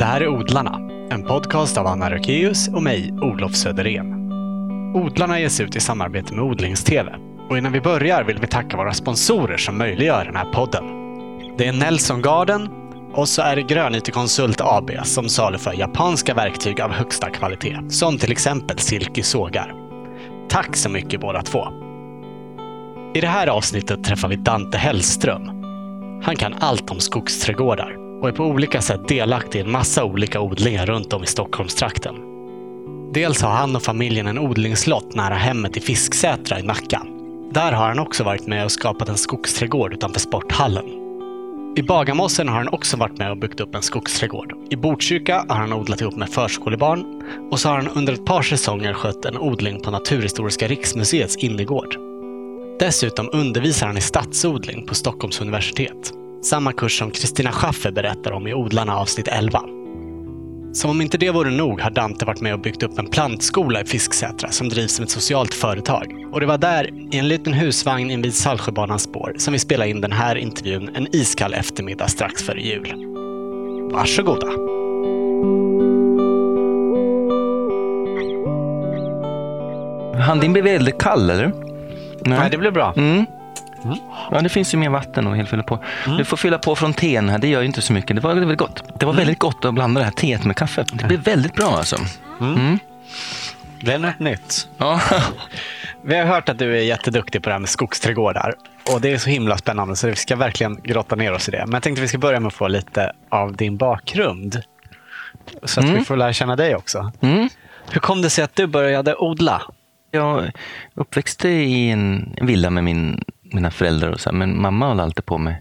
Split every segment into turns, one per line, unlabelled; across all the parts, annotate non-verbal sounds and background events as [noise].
Det här är Odlarna, en podcast av Anna Rökeus och mig, Olof Söderén. Odlarna ges ut i samarbete med Odlingstv. Och innan vi börjar vill vi tacka våra sponsorer som möjliggör den här podden. Det är Nelson Garden och så är det Grönyte Konsult AB som saluför japanska verktyg av högsta kvalitet, som till exempel silkesågar. Tack så mycket båda två! I det här avsnittet träffar vi Dante Hellström. Han kan allt om skogsträdgårdar och är på olika sätt delaktig i en massa olika odlingar runt om i Stockholmstrakten. Dels har han och familjen en odlingslott nära hemmet i Fisksätra i Nacka. Där har han också varit med och skapat en skogsträdgård utanför sporthallen. I Bagarmossen har han också varit med och byggt upp en skogsträdgård. I Botkyrka har han odlat ihop med förskolebarn och så har han under ett par säsonger skött en odling på Naturhistoriska riksmuseets innergård. Dessutom undervisar han i stadsodling på Stockholms universitet. Samma kurs som Kristina Schaffer berättar om i Odlarna avsnitt 11. Som om inte det vore nog har Dante varit med och byggt upp en plantskola i Fisksätra som drivs som ett socialt företag. Och det var där, i en liten husvagn invid Saltsjöbanans spår, som vi spelade in den här intervjun en iskall eftermiddag strax före jul. Varsågoda!
Han din blev väldigt kall, eller?
Nej, det blev bra.
Mm. Ja, det finns ju mer vatten att fylla på. Du får fylla på från teen här, det gör ju inte så mycket. Det var väldigt gott. Det var väldigt gott att blanda det här teet med kaffe. Det blev väldigt bra alltså.
Det är något nytt.
Ja. [laughs]
Vi har hört att du är jätteduktig på det här med skogsträdgårdar. Och det är så himla spännande så vi ska verkligen grotta ner oss i det. Men jag tänkte vi ska börja med att få lite av din bakgrund. Så att vi får lära känna dig också.
Mm.
Hur kom det sig att du började odla?
Jag uppväxte i en villa med min, mina föräldrar, och så här, men mamma höll alltid på med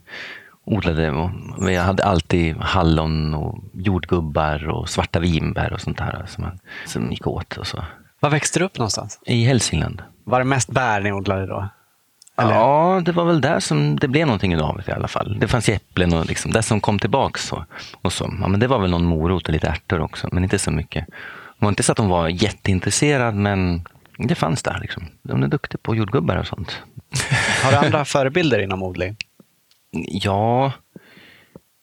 odlade. Och jag hade alltid hallon och jordgubbar och svarta vinbär och sånt där som, man, som gick åt. Och så.
Var växte du upp någonstans?
I Hälsingland.
Var det mest bär ni odlade då? Eller?
Ja, det var väl där som det blev någonting av det i alla fall. Det fanns ju äpplen och liksom, det som kom tillbaks. Så, och så. Ja, men det var väl någon morot och lite ärtor också, men inte så mycket. Det var inte så att de var jätteintresserad, men det fanns där. Liksom. De är duktiga på jordgubbar och sånt.
Har du andra förebilder inom odling?
Ja,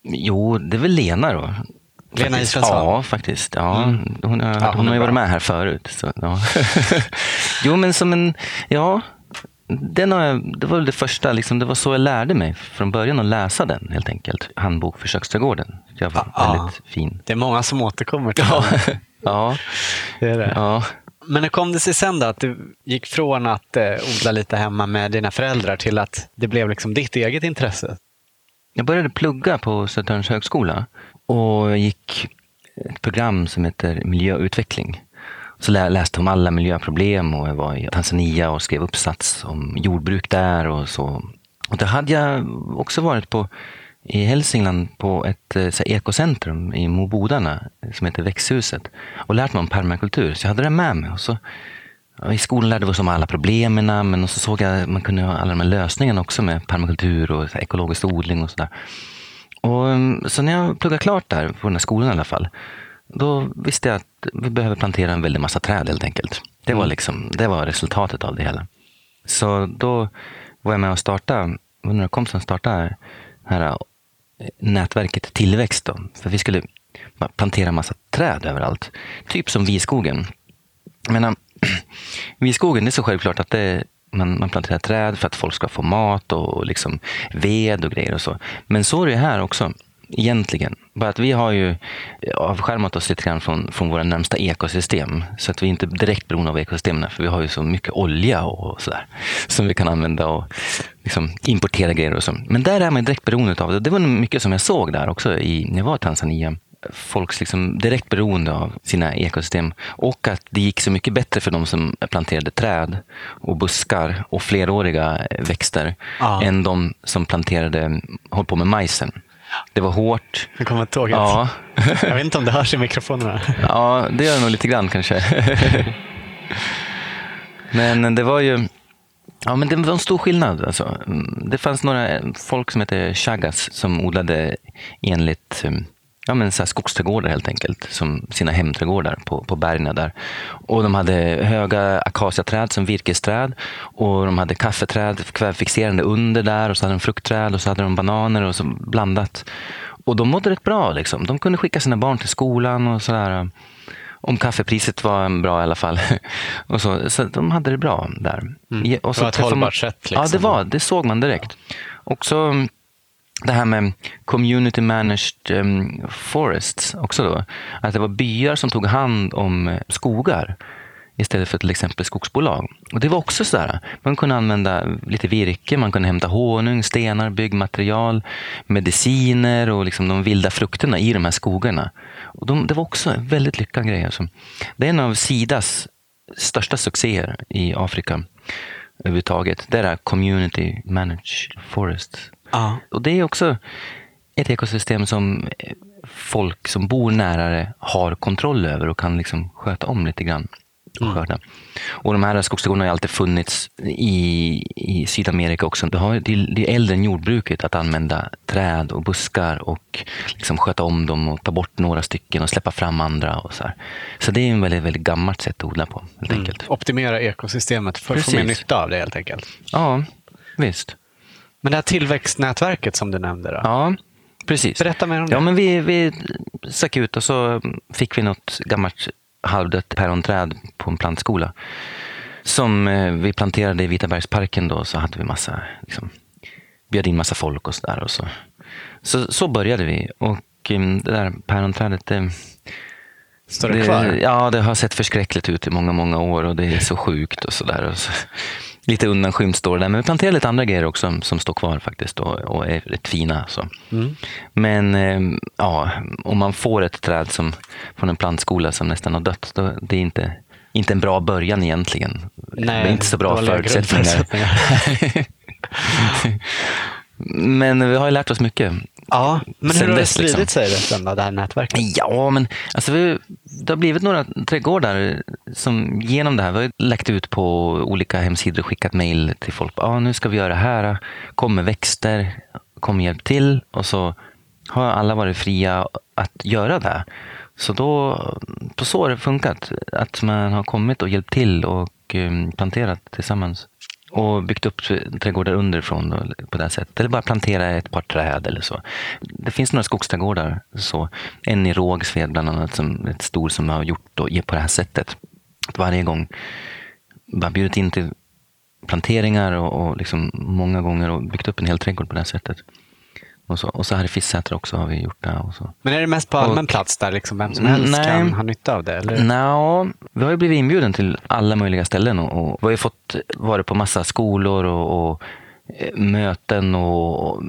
jo, det är väl Lena då.
Lena. Israelsson?
Ja, faktiskt. Ja, Hon, har,
Ja, hon
hon har ju varit med här förut. Så, ja. [laughs] jo, men som en... Ja, den har jag, det var väl det första. Liksom, det var så jag lärde mig från början att läsa den, helt enkelt. Handbok för köksträdgården. Jag var
Ja.
väldigt fin.
Det är många som återkommer till
Ja,
det. [laughs]
ja,
det, är det.
ja.
Men hur kom det sig sen då att du gick från att eh, odla lite hemma med dina föräldrar till att det blev liksom ditt eget intresse?
Jag började plugga på Södertörns högskola och gick ett program som heter miljöutveckling. Så lä- läste om alla miljöproblem och jag var i Tanzania och skrev uppsats om jordbruk där och så. Och då hade jag också varit på i Hälsingland på ett eh, så ekocentrum i Mobodarna som heter Växthuset och lärt mig om permakultur. Så jag hade det med mig. Och så, ja, I skolan lärde vi oss om alla problemen men så såg jag att man kunde ha alla de här lösningarna också med permakultur och ekologisk odling och sådär. Och, um, så när jag pluggade klart där, på den här skolan i alla fall, då visste jag att vi behöver plantera en väldig massa träd helt enkelt. Det var, liksom, det var resultatet av det hela. Så då var jag med och startade, några kompisar startade här nätverket Tillväxt. Då, för vi skulle plantera massa träd överallt. Typ som Viskogen. Jag menar, eh, [clears throat] Viskogen, det är så självklart att det, man, man planterar träd för att folk ska få mat och liksom ved och grejer och så. Men så är det här också. Egentligen. Bara att vi har ju avskärmat oss lite grann från, från våra närmsta ekosystem. Så att vi inte direkt beroende av ekosystemen. För vi har ju så mycket olja och sådär. Som vi kan använda och liksom importera grejer och så. Men där är man direkt beroende av det. Det var mycket som jag såg där också i, när jag var i Tanzania folks liksom direkt beroende av sina ekosystem. Och att det gick så mycket bättre för de som planterade träd och buskar och fleråriga växter
Ja.
än de som planterade, höll på med majsen. Det var hårt.
Jag kommer ihåg.
Ja,
Jag vet inte om det hörs i mikrofonerna.
ja det gör det nog lite grann kanske. Men det var ju Ja, men det var en stor skillnad. Alltså. Det fanns några folk som hette Chagas som odlade enligt um, ja, men så här skogsträdgårdar helt enkelt, som sina hemträdgårdar på, på bergen där. Och de hade höga akaciaträd som virkesträd och de hade kaffeträd, kvävfixerande under där och så hade de fruktträd och så hade de bananer och så blandat. och de mådde rätt bra. Liksom. De kunde skicka sina barn till skolan och sådär. Om kaffepriset var bra i alla fall. [laughs] och så, så de hade det bra där.
Mm.
Och
det var ett hållbart sätt. Liksom.
Ja, det var. Det såg man direkt. Också det här med community managed um, forests också då. Att det var byar som tog hand om eh, skogar istället för till exempel skogsbolag. Och det var också så där. Man kunde använda lite virke, man kunde hämta honung, stenar, byggmaterial, mediciner och liksom de vilda frukterna i de här skogarna. Och de, det var också en väldigt lyckad grej. Alltså. Det är en av Sidas största succéer i Afrika överhuvudtaget. Det är Community Managed Forest.
Ja.
Och det är också ett ekosystem som folk som bor nära det har kontroll över och kan liksom sköta om lite grann. Och, skörda. och de här skogsträdgårdarna har alltid funnits i, i Sydamerika också. Det, har, det är äldre än jordbruket att använda träd och buskar och liksom sköta om dem och ta bort några stycken och släppa fram andra. Och så, här. så det är en väldigt, väldigt gammalt sätt att odla på. Helt
Mm.
enkelt.
Optimera ekosystemet för att få mer nytta av det helt enkelt.
Ja, visst.
Men det här tillväxtnätverket som du nämnde då?
Ja, precis.
Berätta mer om det.
Ja, men vi, vi stack ut och så fick vi något gammalt halvdött päronträd på en plantskola. Som eh, vi planterade i Vitabergsparken då, så hade vi massa, liksom, bjöd in massa folk och sådär. Och så. Så, så började vi. Och eh, det där päronträdet, det,
Står det kvar?
Ja, det har sett förskräckligt ut i många, många år och det är så sjukt och sådär. Så, lite undanskymt står det där. Men vi planterar lite andra grejer också som, står kvar faktiskt och, och är rätt fina. Så.
Mm.
Men eh, ja, om man får ett träd som, från en plantskola som nästan har dött, då, det är inte, inte en bra början egentligen. det är inte så bra förutsättningar. [laughs] [laughs] Men vi har ju lärt oss mycket.
ja, men hur
Sen
har det spridit
liksom.
sig sen då, det här nätverket?
Ja, men alltså vi, det har blivit några trädgårdar som genom det här, vi har läckt ut på olika hemsidor och skickat mejl till folk. Ja, nu ska vi göra det här. Kom med växter, kom hjälp till. Och så har alla varit fria att göra det. Så då, på så har det funkat. Att man har kommit och hjälpt till och eh, planterat tillsammans. Och byggt upp trädgårdar underifrån på det här sättet. Eller bara plantera ett par träd eller så. Det finns några skogsträdgårdar. Så. En i Rågsved bland annat, som ett stor som har gjort då, på det här sättet. Att varje gång bara bjudit in till planteringar och, och liksom många gånger och byggt upp en hel trädgård på det här sättet. Och så, och så här i Fisksätra också har vi gjort det. Och så.
Men är det mest på allmän plats där liksom vem som helst
Nej.
kan ha nytta av det? Eller?
Nå, vi har ju blivit inbjuden till alla möjliga ställen och, och vi har ju fått vara på massa skolor och, och eh, möten och,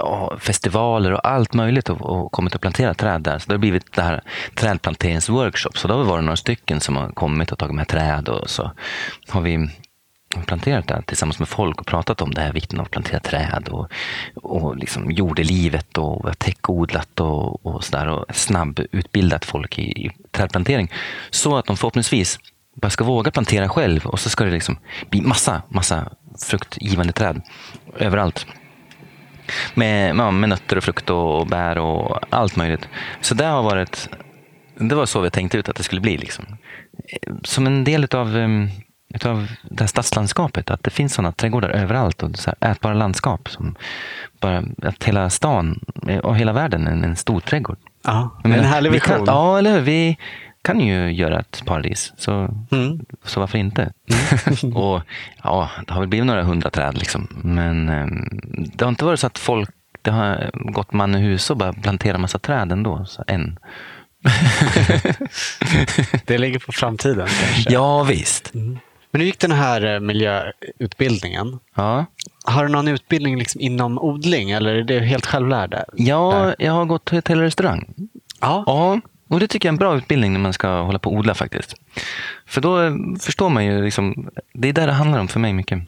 och festivaler och allt möjligt och, och kommit och planterat träd där. Så det har blivit det här trädplanteringsworkshop. Så då har vi varit några stycken som har kommit och tagit med träd och så har vi planterat där tillsammans med folk och pratat om det här vikten av att plantera träd och, och liksom jordelivet och täckodlat och, och sådär och snabbutbildat folk i, i trädplantering. Så att de förhoppningsvis bara ska våga plantera själv och så ska det liksom bli massa, massa fruktgivande träd överallt. Med, ja, med nötter och frukt och bär och allt möjligt. Så det har varit, det var så vi tänkte ut att det skulle bli. Liksom. Eh, som en del av utav det här stadslandskapet. Att det finns sådana trädgårdar överallt och så här ätbara landskap. Som bara, att hela stan och hela världen är en, en stor trädgård.
Ja, en
menar,
härlig
vi kan,
vision.
Ja, eller hur? Vi kan ju göra ett paradis. Så,
Mm.
så varför inte? [laughs] [laughs] och ja, Det har väl blivit några hundra träd. Liksom. Men eh, det har inte varit så att folk det har gått man i hus och bara planterat massa träd ändå. Så än. [laughs]
Det ligger på framtiden kanske.
ja, visst.
Men hur gick den här eh, miljöutbildningen?
Ja.
Har du någon utbildning liksom inom odling eller är det helt självlärd?
Ja, jag har gått hotell och restaurang.
Ja.
Ja, och det tycker jag är en bra utbildning när man ska hålla på och odla faktiskt. För då eh, förstår man ju, liksom, det är där det handlar om för mig mycket.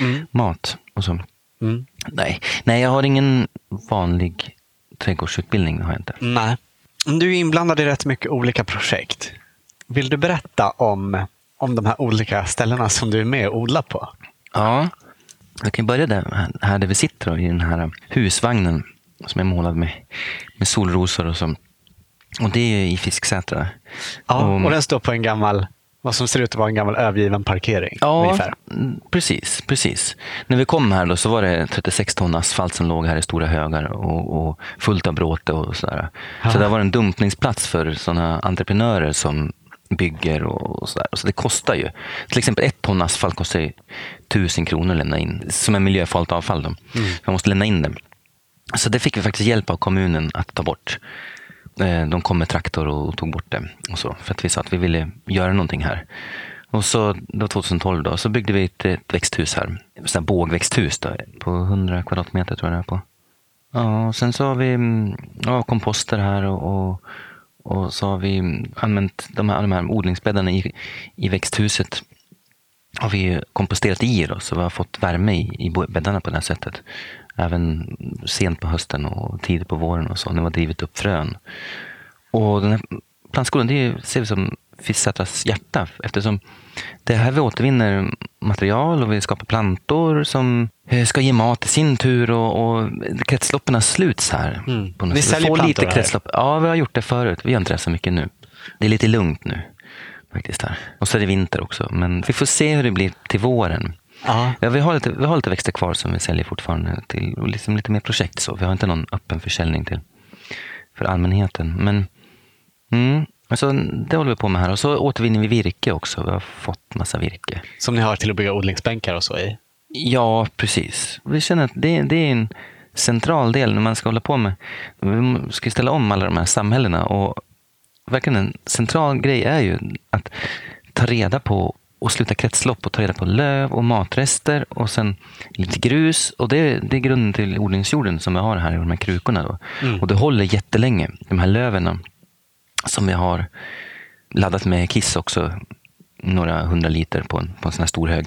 Mm.
Mat och så.
Mm.
Nej, nej jag har ingen vanlig trädgårdsutbildning. Har jag inte.
Nej. Du är inblandad i rätt mycket olika projekt. Vill du berätta om, om de här olika ställena som du är med och odlar på?
Ja, jag kan börja där, här där vi sitter då, i den här husvagnen som är målad med, med solrosor och så. Och det är i Fisksätra.
Ja,
Och-
och den står på en gammal Vad som ser ut att vara en gammal övergiven parkering.
Ja,
ungefär.
precis, precis. När vi kom här då så var det 36 ton asfalt som låg här i stora högar och, och fullt av bråte och sådär.
Ah.
Så det var en dumpningsplats för sådana entreprenörer som bygger och, sådär. Så det kostar ju. Till exempel ett ton asfalt kostar ju tusen kronor att lämna in, som är miljöfarligt avfall. Då. Man måste lämna in det. Så det fick vi faktiskt hjälp av kommunen att ta bort. Eh, De kom med traktor och tog bort det. Och så, för att vi sa att vi ville göra någonting här. Och så då 2012 då, så byggde vi ett, ett växthus här. Ett här bågväxthus då, på 100 kvadratmeter tror jag det är på. Ja, och sen så har vi mm, ja, komposter här och, och, och så har vi använt de här, de här odlingsbäddarna i, i växthuset har vi komposterat i då, så vi har fått värme i, i bäddarna på det här sättet. Även sent på hösten och tidigt på våren och så, när vi har drivit upp frön. Och den här plantskolan, det ser vi som Fisksätras hjärta eftersom det är här vi återvinner material och vi skapar plantor som ska ge mat i sin tur och, och kretsloppen sluts här.
Mm.
På något
Ni säljer plantor
lite
här?
kretslopp. Ja, vi har gjort det förut. Vi gör inte det så mycket nu. Det är lite lugnt nu faktiskt här. Och så är det vinter också. Men vi får se hur det blir till våren.
Ja,
vi, har lite, vi har lite växter kvar som vi säljer fortfarande till och liksom lite mer projekt. Så. Vi har inte någon öppen försäljning till för allmänheten. Men mm, alltså, det håller vi på med här. Och så återvinner vi virke också. Vi har fått massa virke.
Som ni har till att bygga odlingsbänkar och så i.
Ja, precis. Vi känner att det, det är en central del när man ska hålla på med... Vi ska ställa om alla de här samhällena. Och verkligen en central grej är ju att ta reda på och sluta kretslopp och ta reda på löv och matrester och sen lite grus. Och det, det är grunden till odlingsjorden som vi har här i de här krukorna. Då.
Mm.
Och det håller jättelänge. De här löven som vi har laddat med kiss också, några hundra liter på en, på en sån här stor hög.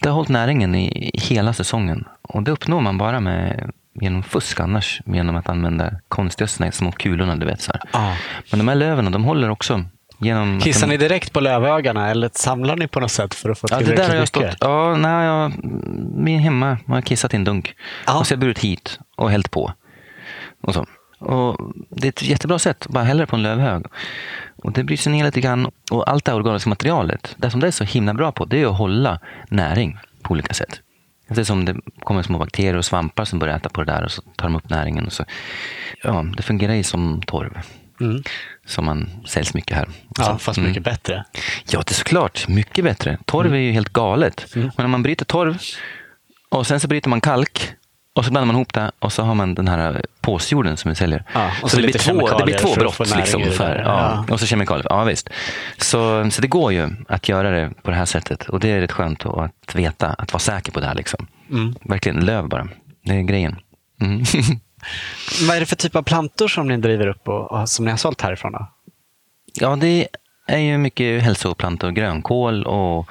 Det har hållit näringen i hela säsongen och det uppnår man bara med genom fusk annars, genom att använda konstgödsel, små kulorna du vet. Så.
Ja.
Men de här löven, de håller också genom...
Kissar
de,
ni direkt på lövögarna eller samlar ni på något sätt för att få
Ja, det
tillräckligt
där har jag stått... Ja, nej, jag, min hemma har jag kissat i en dunk.
Ja.
Och så har jag burit hit och hällt på. Och så. Och det är ett jättebra sätt, bara hälla på en lövhög. Och det bryts ner lite grann. Och allt det här organiska materialet, det som det är så himla bra på, det är att hålla näring på olika sätt. Det är som det kommer små bakterier och svampar som börjar äta på det där och så tar de upp näringen. Och så. Ja, det fungerar ju som torv.
Mm.
Som man säljs mycket här.
Ja,
Så,
fast
mm.
mycket bättre.
Ja, det är såklart. Mycket bättre. Torv är ju helt galet. Men när man bryter torv och sen så bryter man kalk och så blandar man ihop det och så har man den här påsjorden som vi säljer.
Ja,
så
så
det blir, två, det blir två brott. Liksom, för, ja.
Ja.
Och så kemikalier. Ja, visst. Så, så det går ju att göra det på det här sättet. Och det är rätt skönt att, att veta, att vara säker på det här. Liksom.
Mm.
Verkligen, löv bara. Det är grejen. Mm. [laughs]
Vad är det för typ av plantor som ni driver upp och, och som ni har sålt härifrån? Då?
Ja, det är ju mycket hälsoplantor. Grönkål och,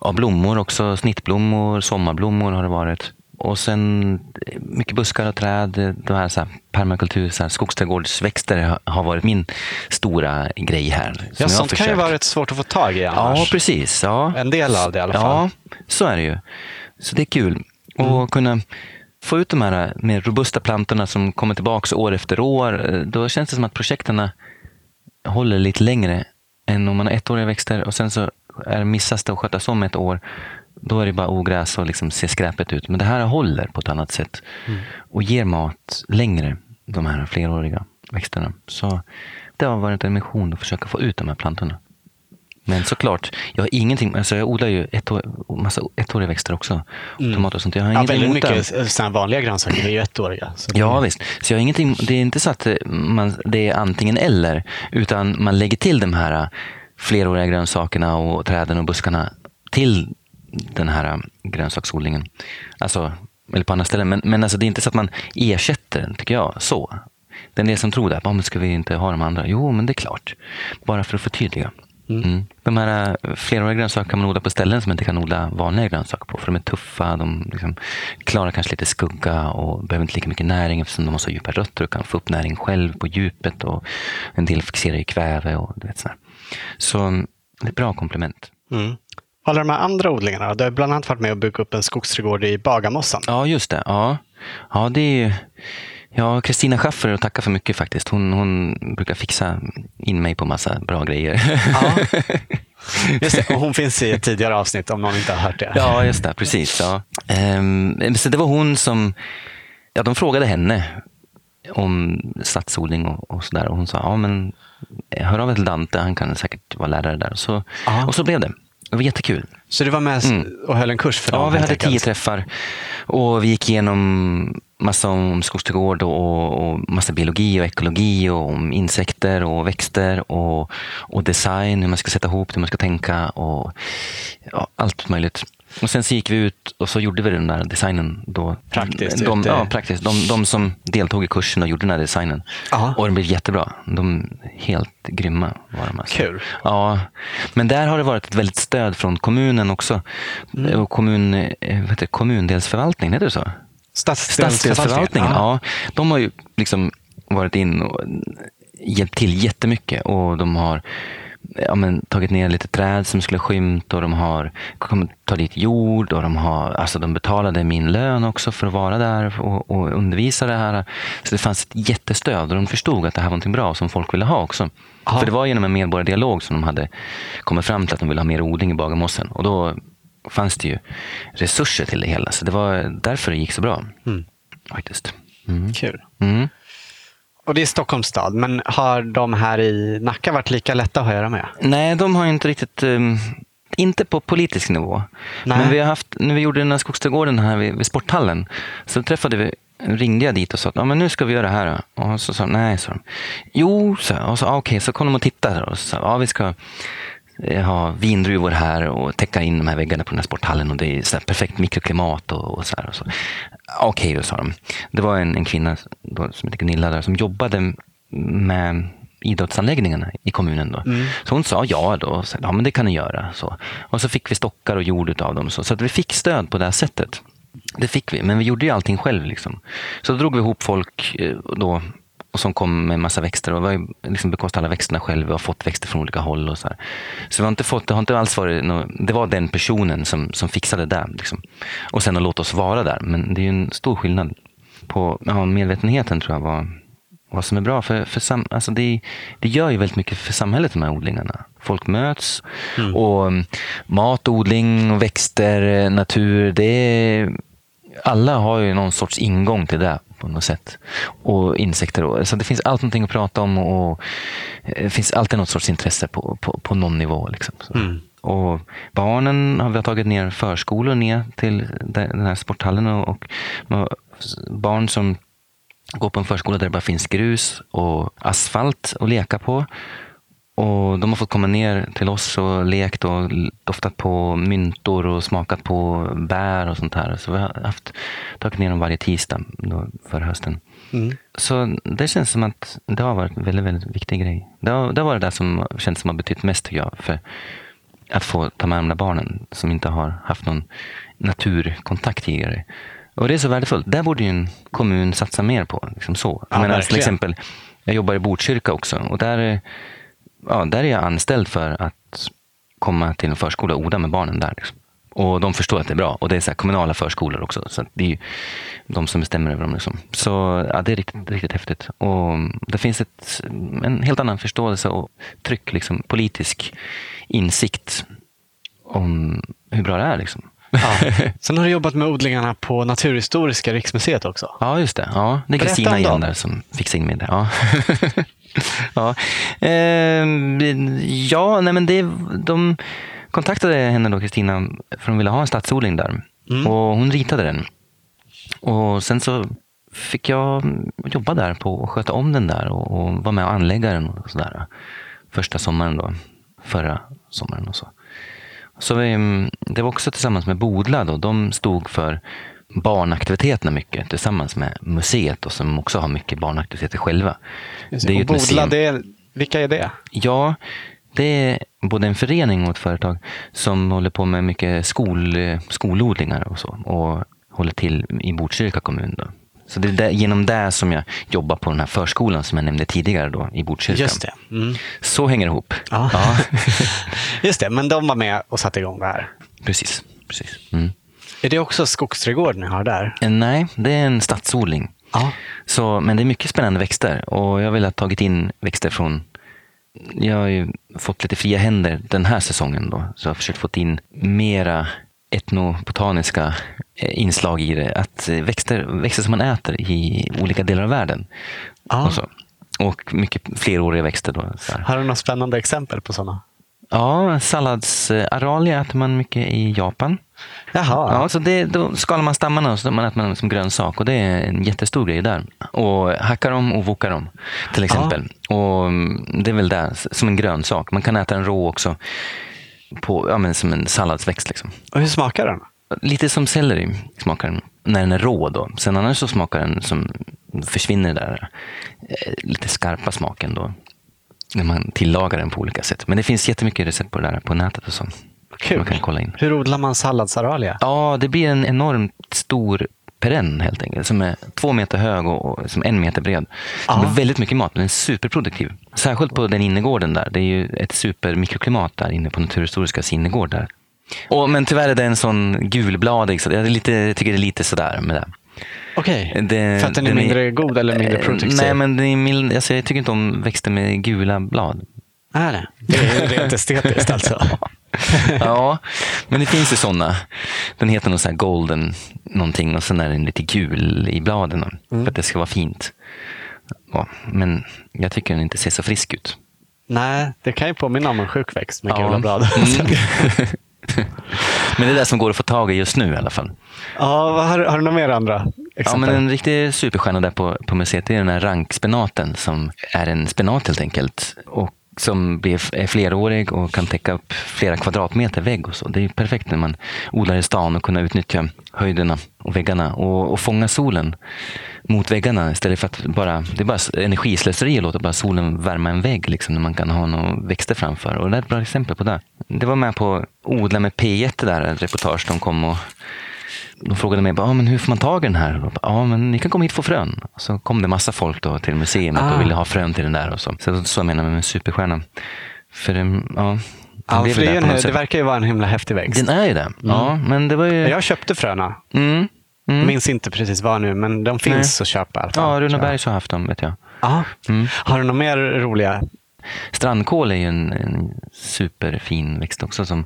och blommor också. Snittblommor, sommarblommor har det varit. Och sen mycket buskar och träd. De här, så här permakultur, så här, skogsträdgårdsväxter har- varit min stora grej här.
Ja, sånt kan ju vara rätt svårt att få tag i annars.
Ja, precis. Ja.
En del av det i alla fall.
Ja, så är det ju. Så det är kul att kunna få ut de här mer robusta plantorna som kommer tillbaka år efter år. Då känns det som att projekten håller lite längre än om man har ettåriga växter och sen så är missas det att skötas om ett år. Då är det bara ogräs och liksom ser skräpet ut. Men det här håller på ett annat sätt och ger mat längre, de här fleråriga växterna. Så det har varit en mission att försöka få ut de här plantorna. Men såklart, jag har ingenting, alltså jag odlar ju ett år, massa ettåriga växter också. Tomater och sånt. Jag har
Ja,
ingenting
väldigt
emot
mycket sådana vanliga grönsaker är ju ettåriga.
Ja visst, så jag har ingenting, det är inte så att eh, man, det är antingen eller, utan man lägger till de här eh, fleråriga grönsakerna och träden och buskarna till den här eh, grönsaksodlingen. Alltså, eller på andra ställen. Men, men alltså, det är inte så att man ersätter den, tycker jag. Så. Det är en del som tror det. "Ja, men ska vi inte ha de andra? Jo, men det är klart. Bara för att förtydliga. Mm. De här eh, fleråriga grönsaker kan man odla på ställen som man inte kan odla vanliga grönsaker på. För de är tuffa, de liksom klarar kanske lite skugga och behöver inte lika mycket näring eftersom de har så djupa rötter och kan få upp näring själv på djupet. Och en del fixerar i kväve och du vet sådär. Så mm, det är ett bra komplement.
Mm. Alla de här andra odlingarna, du har bland annat varit med och byggt upp en skogsträdgård i Bagarmossan.
Ja, just det. Ja, ja det är. Ja, Kristina Schaffer att tacka för mycket faktiskt. Hon, hon brukar fixa in mig på massa bra grejer.
Ja. [laughs] Just det, och hon finns i ett tidigare avsnitt om någon inte har hört det.
Ja, just det. Precis. Ja. Ehm, så det var hon som... Ja, de frågade henne om stadsodling och, och sådär. Och hon sa, ja men hör av er till Dante, han kan säkert vara lärare där. Så, och så blev det. Det var jättekul.
Så du var med mm. och höll en kurs för dem?
Ja, vi hade tio träffar. Och vi gick igenom massa om skogsträdgård och, och massa biologi och ekologi och om insekter och växter och, och design, hur man ska sätta ihop hur man ska tänka och ja, allt möjligt. Och sen så gick vi ut och så gjorde vi den där designen. Då.
Praktiskt?
De, ja, praktiskt. De, de, som deltog i kursen och gjorde den här designen. Aha. Och den blev jättebra. De helt grymma var de. Alltså.
Kul.
Ja, men där har det varit ett väldigt stöd från kommunen också. Mm. Och kommun, eh, vad heter, kommundelsförvaltningen, heter det så?
Stadsdelsförvaltningen.
Ja. ja. De har ju liksom varit in och hjälpt till jättemycket. Och de har ja, men, tagit ner lite träd som skulle skymt och de har kommit, ta dit jord och de har, alltså de betalade min lön också för att vara där och, och undervisa det här. Så det fanns ett jättestöd och de förstod att det här var någonting bra som folk ville ha också. Aha. För det var genom en medborgardialog som de hade kommit fram till att de ville ha mer odling i Bagarmossen och då fanns det ju resurser till det hela. Så det var därför det gick så bra. Mm. Faktiskt.
Mm. Kul. Mm. Och det är Stockholms stad, men har de här i Nacka varit lika lätta att göra med?
Nej, de har inte riktigt, um, inte på politisk nivå. Nej. Men vi har haft, när vi gjorde den här skogsträdgården här vid, vid sporthallen, så träffade vi ringde jag dit och sa att men nu ska vi göra det här. Och så sa de, nej, så de. Jo, så, och så, ah, okej, okay, så kom de och tittade. Och så sa, ja, vi ska ha vindruvor här och täcka in de här väggarna på den här sporthallen och det är så perfekt mikroklimat och, och så. Här och så. Okej, okay, sa de. Det var en, en kvinna då, som heter Gunilla där, som jobbade med idrottsanläggningarna i kommunen. Då. Mm. Så hon sa ja då. Så, ja, men det kan ni göra. Så. Och så fick vi stockar och jord av dem. Så, så att vi fick stöd på det här sättet. Det fick vi, men vi gjorde ju allting själv. Liksom. Så då drog vi ihop folk eh, då, och som kom med massa växter. Och vi har liksom bekostat alla växterna själva och fått växter från olika håll. Och så här. så vi har inte fått, det har inte alls varit något, det var den personen som, som fixade det. Liksom. Och sen att låta oss vara där. Men det är en stor skillnad på ja, medvetenheten tror jag var vad som är bra. För, för sam, alltså det, det gör ju väldigt mycket för samhället, de här odlingarna. Folk möts mm. och mm, mat, odling, växter, natur. Det är, alla har ju någon sorts ingång till det på något sätt. Och insekter. Och, så det finns alltid någonting att prata om och det finns alltid något sorts intresse på, på, på någon nivå. Liksom. Mm. Och barnen har vi tagit ner förskolor ner till den här sporthallen. Och, och barn som går på en förskola där det bara finns grus och asfalt att leka på. Och De har fått komma ner till oss och lekt och doftat på myntor och smakat på bär och sånt här. Så vi har haft, tagit ner dem varje tisdag för hösten. Mm. Så det känns som att det har varit en väldigt, väldigt viktig grej. Det har, det har varit det som känns som har betytt mest tycker jag. För att få ta med de där barnen som inte har haft någon naturkontakt tidigare. Och det är så värdefullt. Där borde ju en kommun satsa mer på. Liksom så. Ja, menar, till exempel, jag jobbar i Botkyrka också och där ja, där är jag anställd för att komma till en förskola och odla med barnen där. Liksom. Och de förstår att det är bra. Och det är så kommunala förskolor också. Så det är de som bestämmer över dem. Liksom. Så ja, det är riktigt, riktigt häftigt. Och det finns ett, en helt annan förståelse och tryck, liksom, politisk insikt om hur bra det är. Liksom.
Ja. [laughs] Sen har du jobbat med odlingarna på Naturhistoriska riksmuseet också.
Ja, just det. Ja, det är Kristina igen där som fixar in mig där. Ja. [laughs] [laughs] ja. Eh, ja, nej men det, de kontaktade henne då, Kristina, för de ville ha en stadsodling där. Mm. Och hon ritade den. Och sen så fick jag jobba där på att sköta om den där och, och vara med och anlägga den och sådär. Första sommaren då, förra sommaren och så. Så vi, det var också tillsammans med Bodla då, de stod för barnaktiviteterna mycket tillsammans med museet och som också har mycket barnaktiviteter själva.
Det är och Bodla, det är, vilka är det?
Ja, det är både en förening och ett företag som håller på med mycket skol, skolodlingar och så och håller till i Botkyrka kommun. Då. Så det är där, genom det som jag jobbar på den här förskolan som jag nämnde tidigare då, i Botkyrka.
Just det. Mm.
Så hänger det ihop.
Ja. ja. [laughs] Just det, men de var med och satte igång det här.
Precis. precis. Mm.
Är det också skogsträdgård ni har där?
Eh, nej, det är en stadsodling. Ja. Så, men det är mycket spännande växter och jag vill ha tagit in växter från jag har ju fått lite fria händer den här säsongen då, så jag har försökt få in mera etnobotaniska eh, inslag i det. Att eh, växter, växter som man äter i olika delar av världen.
Ja.
Och, så. och mycket fleråriga växter. Då.
Har du några spännande exempel på sådana?
Ja, salladsaralia äter man mycket i Japan.
Jaha.
Ja, så det, då skalar man stammarna och så man äter man som grönsak och det är en jättestor grej där. Och hackar dem och vokar dem till exempel. Och mm, det är väl det, som en grönsak. Man kan äta den rå också. På, ja, men som en salladsväxt. Liksom.
Och hur smakar den?
Lite som selleri smakar den när den är rå. Då. Sen annars så smakar den som försvinner där eh, lite skarpa smaken då. När man tillagar den på olika sätt. Men det finns jättemycket recept på det där på nätet och så.
Kul.
Man kan kolla in.
Hur odlar man salladsaralia?
Ja, det blir en enormt stor perenn helt enkelt. Som är två meter hög och, och som en meter bred. Som
Ja.
är väldigt mycket mat, men den är superproduktiv. Särskilt på den innergården där. Det är ju ett supermikroklimat där inne på Naturhistoriska innergård där. Och, men tyvärr är det en sån gulbladig, så jag är lite, jag tycker det är lite sådär med det.
Okej.
det
För att den är mindre god eller mindre
Eh,
produktiv?
Nej, men den är mild, alltså, jag tycker inte om växter med gula blad.
Är det? [laughs] Det är rent estetiskt alltså? [laughs]
ja, men det finns ju sådana. Den heter någon sån här golden någonting och sen är den lite gul i bladen
Mm.
för att det ska vara fint. Ja, men jag tycker den inte ser så frisk ut.
Nej, det kan ju påminna om en sjuk växt med
Ja.
gula blad.
Mm. [laughs] [laughs] men det är det som går att få tag i just nu i alla fall.
ja, har, har du några mer andra
Ja,
exempel?
men en riktig superstjärna där på, på museet är den här rankspenaten som är en spenat helt enkelt. Och som blir, är flerårig och kan täcka upp flera kvadratmeter vägg. Och så. Det är perfekt när man odlar i stan och kunna utnyttja höjderna och väggarna och, och fånga solen mot väggarna istället för att bara, det är bara energislöseri att låta bara solen värma en vägg liksom, när man kan ha några växter framför. Och det är ett bra exempel på det. Det var med på Odla med P1, det där reportage de kom och de frågade mig bara, ah, men hur får man tag i den här? Ja, men ni kan komma hit och få frön. Så kom det massa folk då till museet
Ah.
och ville ha frön till den där. Och så. Så det var så jag menar med superstjärna. För um, ja,
ja, det, en, det
sätt.
verkar ju vara en himla häftig växt.
Den är ju det. Ja, men det var ju...
Jag köpte fröna.
Mm, mm.
Minns inte precis vad nu, men de finns att köpa fall.
Ja. Runebergs har haft dem, vet jag.
Ja.
Mm.
Har du några mer roliga?
Strandkål är ju en, en superfin växt också. Som,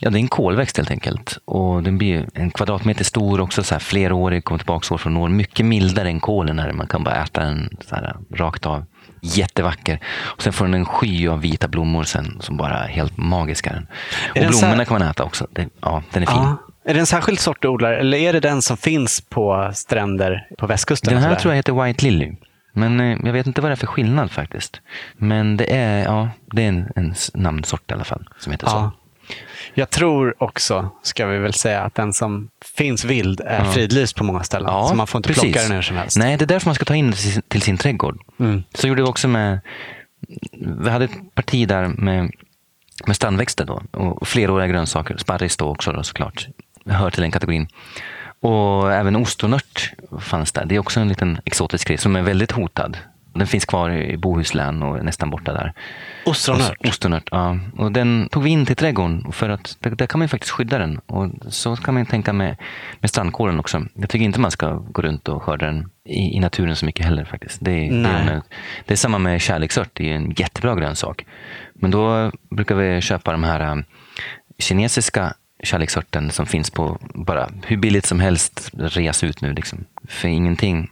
ja, det är en kolväxt helt enkelt. Och den blir en kvadratmeter stor också, så här flerårig, kommer tillbaka år från år. Mycket mildare än kålen är det. Man kan bara äta den så här, rakt av. Jättevacker. Och sen får den en sky av vita blommor sen, som bara är helt magiska. Och
den så
blommorna
här-
kan man äta också. Det, ja, den är fin.
Ja. Är det en särskild sort du odlar eller är det den som finns på stränder på västkusten?
Den
och
här tror jag heter White Lily. Men eh, jag vet inte vad det är för skillnad faktiskt. Men det är, ja, det är en, en namnsort i alla fall som heter så.
Ja. Jag tror också, ska vi väl säga, att den som finns vild är
Ja.
fridlyst på många ställen.
Ja,
så man får inte
precis.
plocka den hur som helst.
Nej, det är därför man ska ta in det till sin, trädgård.
Mm.
Så gjorde vi också med, vi hade ett parti där med, med strandväxter då. Och fleråriga grönsaker, sparris då också då, såklart. Hör till den kategorin. Och även ostronört fanns där. Det är också en liten exotisk grej som är väldigt hotad. Den finns kvar i Bohuslän och är nästan borta där.
Ostronört?
Ostronört, ja. Och den tog vi in till trädgården för att där, där kan man faktiskt skydda den. Och så kan man ju tänka med, med strandkålen också. Jag tycker inte man ska gå runt och skörda den i, i naturen så mycket heller faktiskt. Det, det, är, det är samma med kärleksört, det är en jättebra grönsak. Men då brukar vi köpa de här um, kinesiska kärleksörten som finns på bara hur billigt som helst, reas ut nu liksom, för ingenting.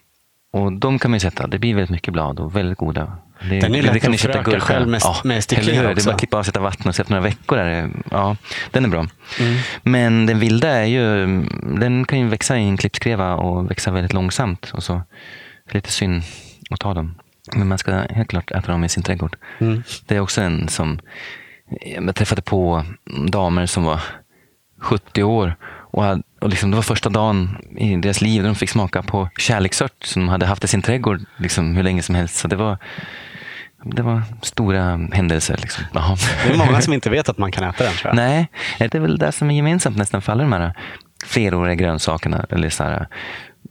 Och de kan man ju sätta, det blir väldigt mycket blad och väldigt goda. Det,
Den är lätt
det kan
att föröka
gurka.
själv med- med sticklingar
eller hur? Det är
också.
bara att klippa av, sätta vatten och sätta några veckor där. Ja, den är bra.
Mm.
Men den vilda är ju, den kan ju växa i en klippskreva och växa väldigt långsamt. Och så, det är lite synd att ta dem. Men man ska helt klart äta dem i sin trädgård.
Mm.
Det är också en som, jag träffade på damer som var 70 år och, hade, och liksom, det var första dagen i deras liv där de fick smaka på kärleksört som de hade haft i sin trädgård liksom, hur länge som helst. Så det var, det var stora händelser. Liksom. Jaha.
Det är många som inte vet att man kan äta den tror jag.
Nej, det är väl det som är gemensamt nästan för alla de här fleråriga grönsakerna eller så här,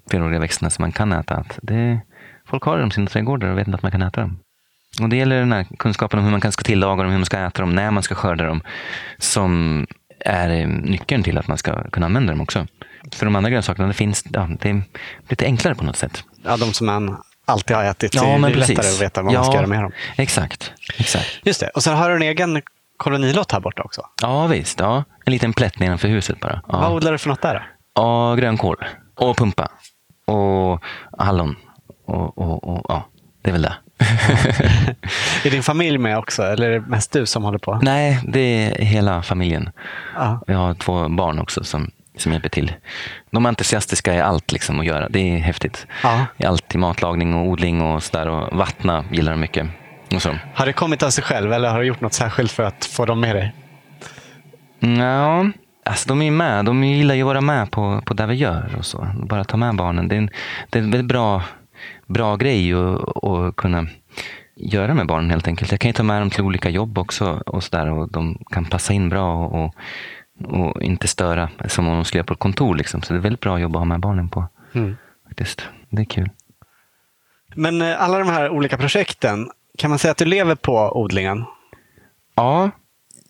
fleråriga växterna som man kan äta. Att det, folk har dem i sina trädgårdar och vet inte att man kan äta dem. Och det gäller den här kunskapen om hur man kan ska tillaga dem, hur man ska äta dem, när man ska skörda dem, som är eh, nyckeln till att man ska kunna använda dem också. För de andra grönsakerna, det finns, ja, det är lite enklare på något sätt.
Ja, de som man alltid har ätit.
Ja,
det är
men
lättare
precis.
att veta vad man ska
Ja.
göra med dem.
Exakt. Exakt.
Just det. Och så har du en egen kolonilott här borta också.
Ja, visst. Ja. En liten plätt nedanför huset bara.
Vad
Ja.
odlar du för något där? då?
ja, grönkål. Och pumpa. Och hallon. Och, och, och ja, det är väl det. [laughs]
Är din familj med också? Eller är det mest du som håller på?
Nej, det är hela familjen.
Ja.
Jag har två barn också som, som hjälper till. De är entusiastiska i allt liksom att göra. Det är häftigt.
Ja.
I allt i matlagning och odling och sådär. Och vattna gillar de mycket.
Har det kommit av sig själv eller har du gjort något särskilt för att få dem med dig?
Ja, alltså de är ju med. De gillar ju att vara med på, på det vi gör. och så. Bara ta med barnen. Det är en, det är en väldigt bra, bra grej att, att kunna göra med barnen helt enkelt. Jag kan ju ta med dem till olika jobb också och, så där, och de kan passa in bra och, och, inte störa som om de skulle göra på ett kontor. Liksom. Så det är väldigt bra jobb att ha med barnen på.
Mm.
Faktiskt. Det är kul.
Men eh, alla de här olika projekten, kan man säga att du lever på odlingen?
Ja,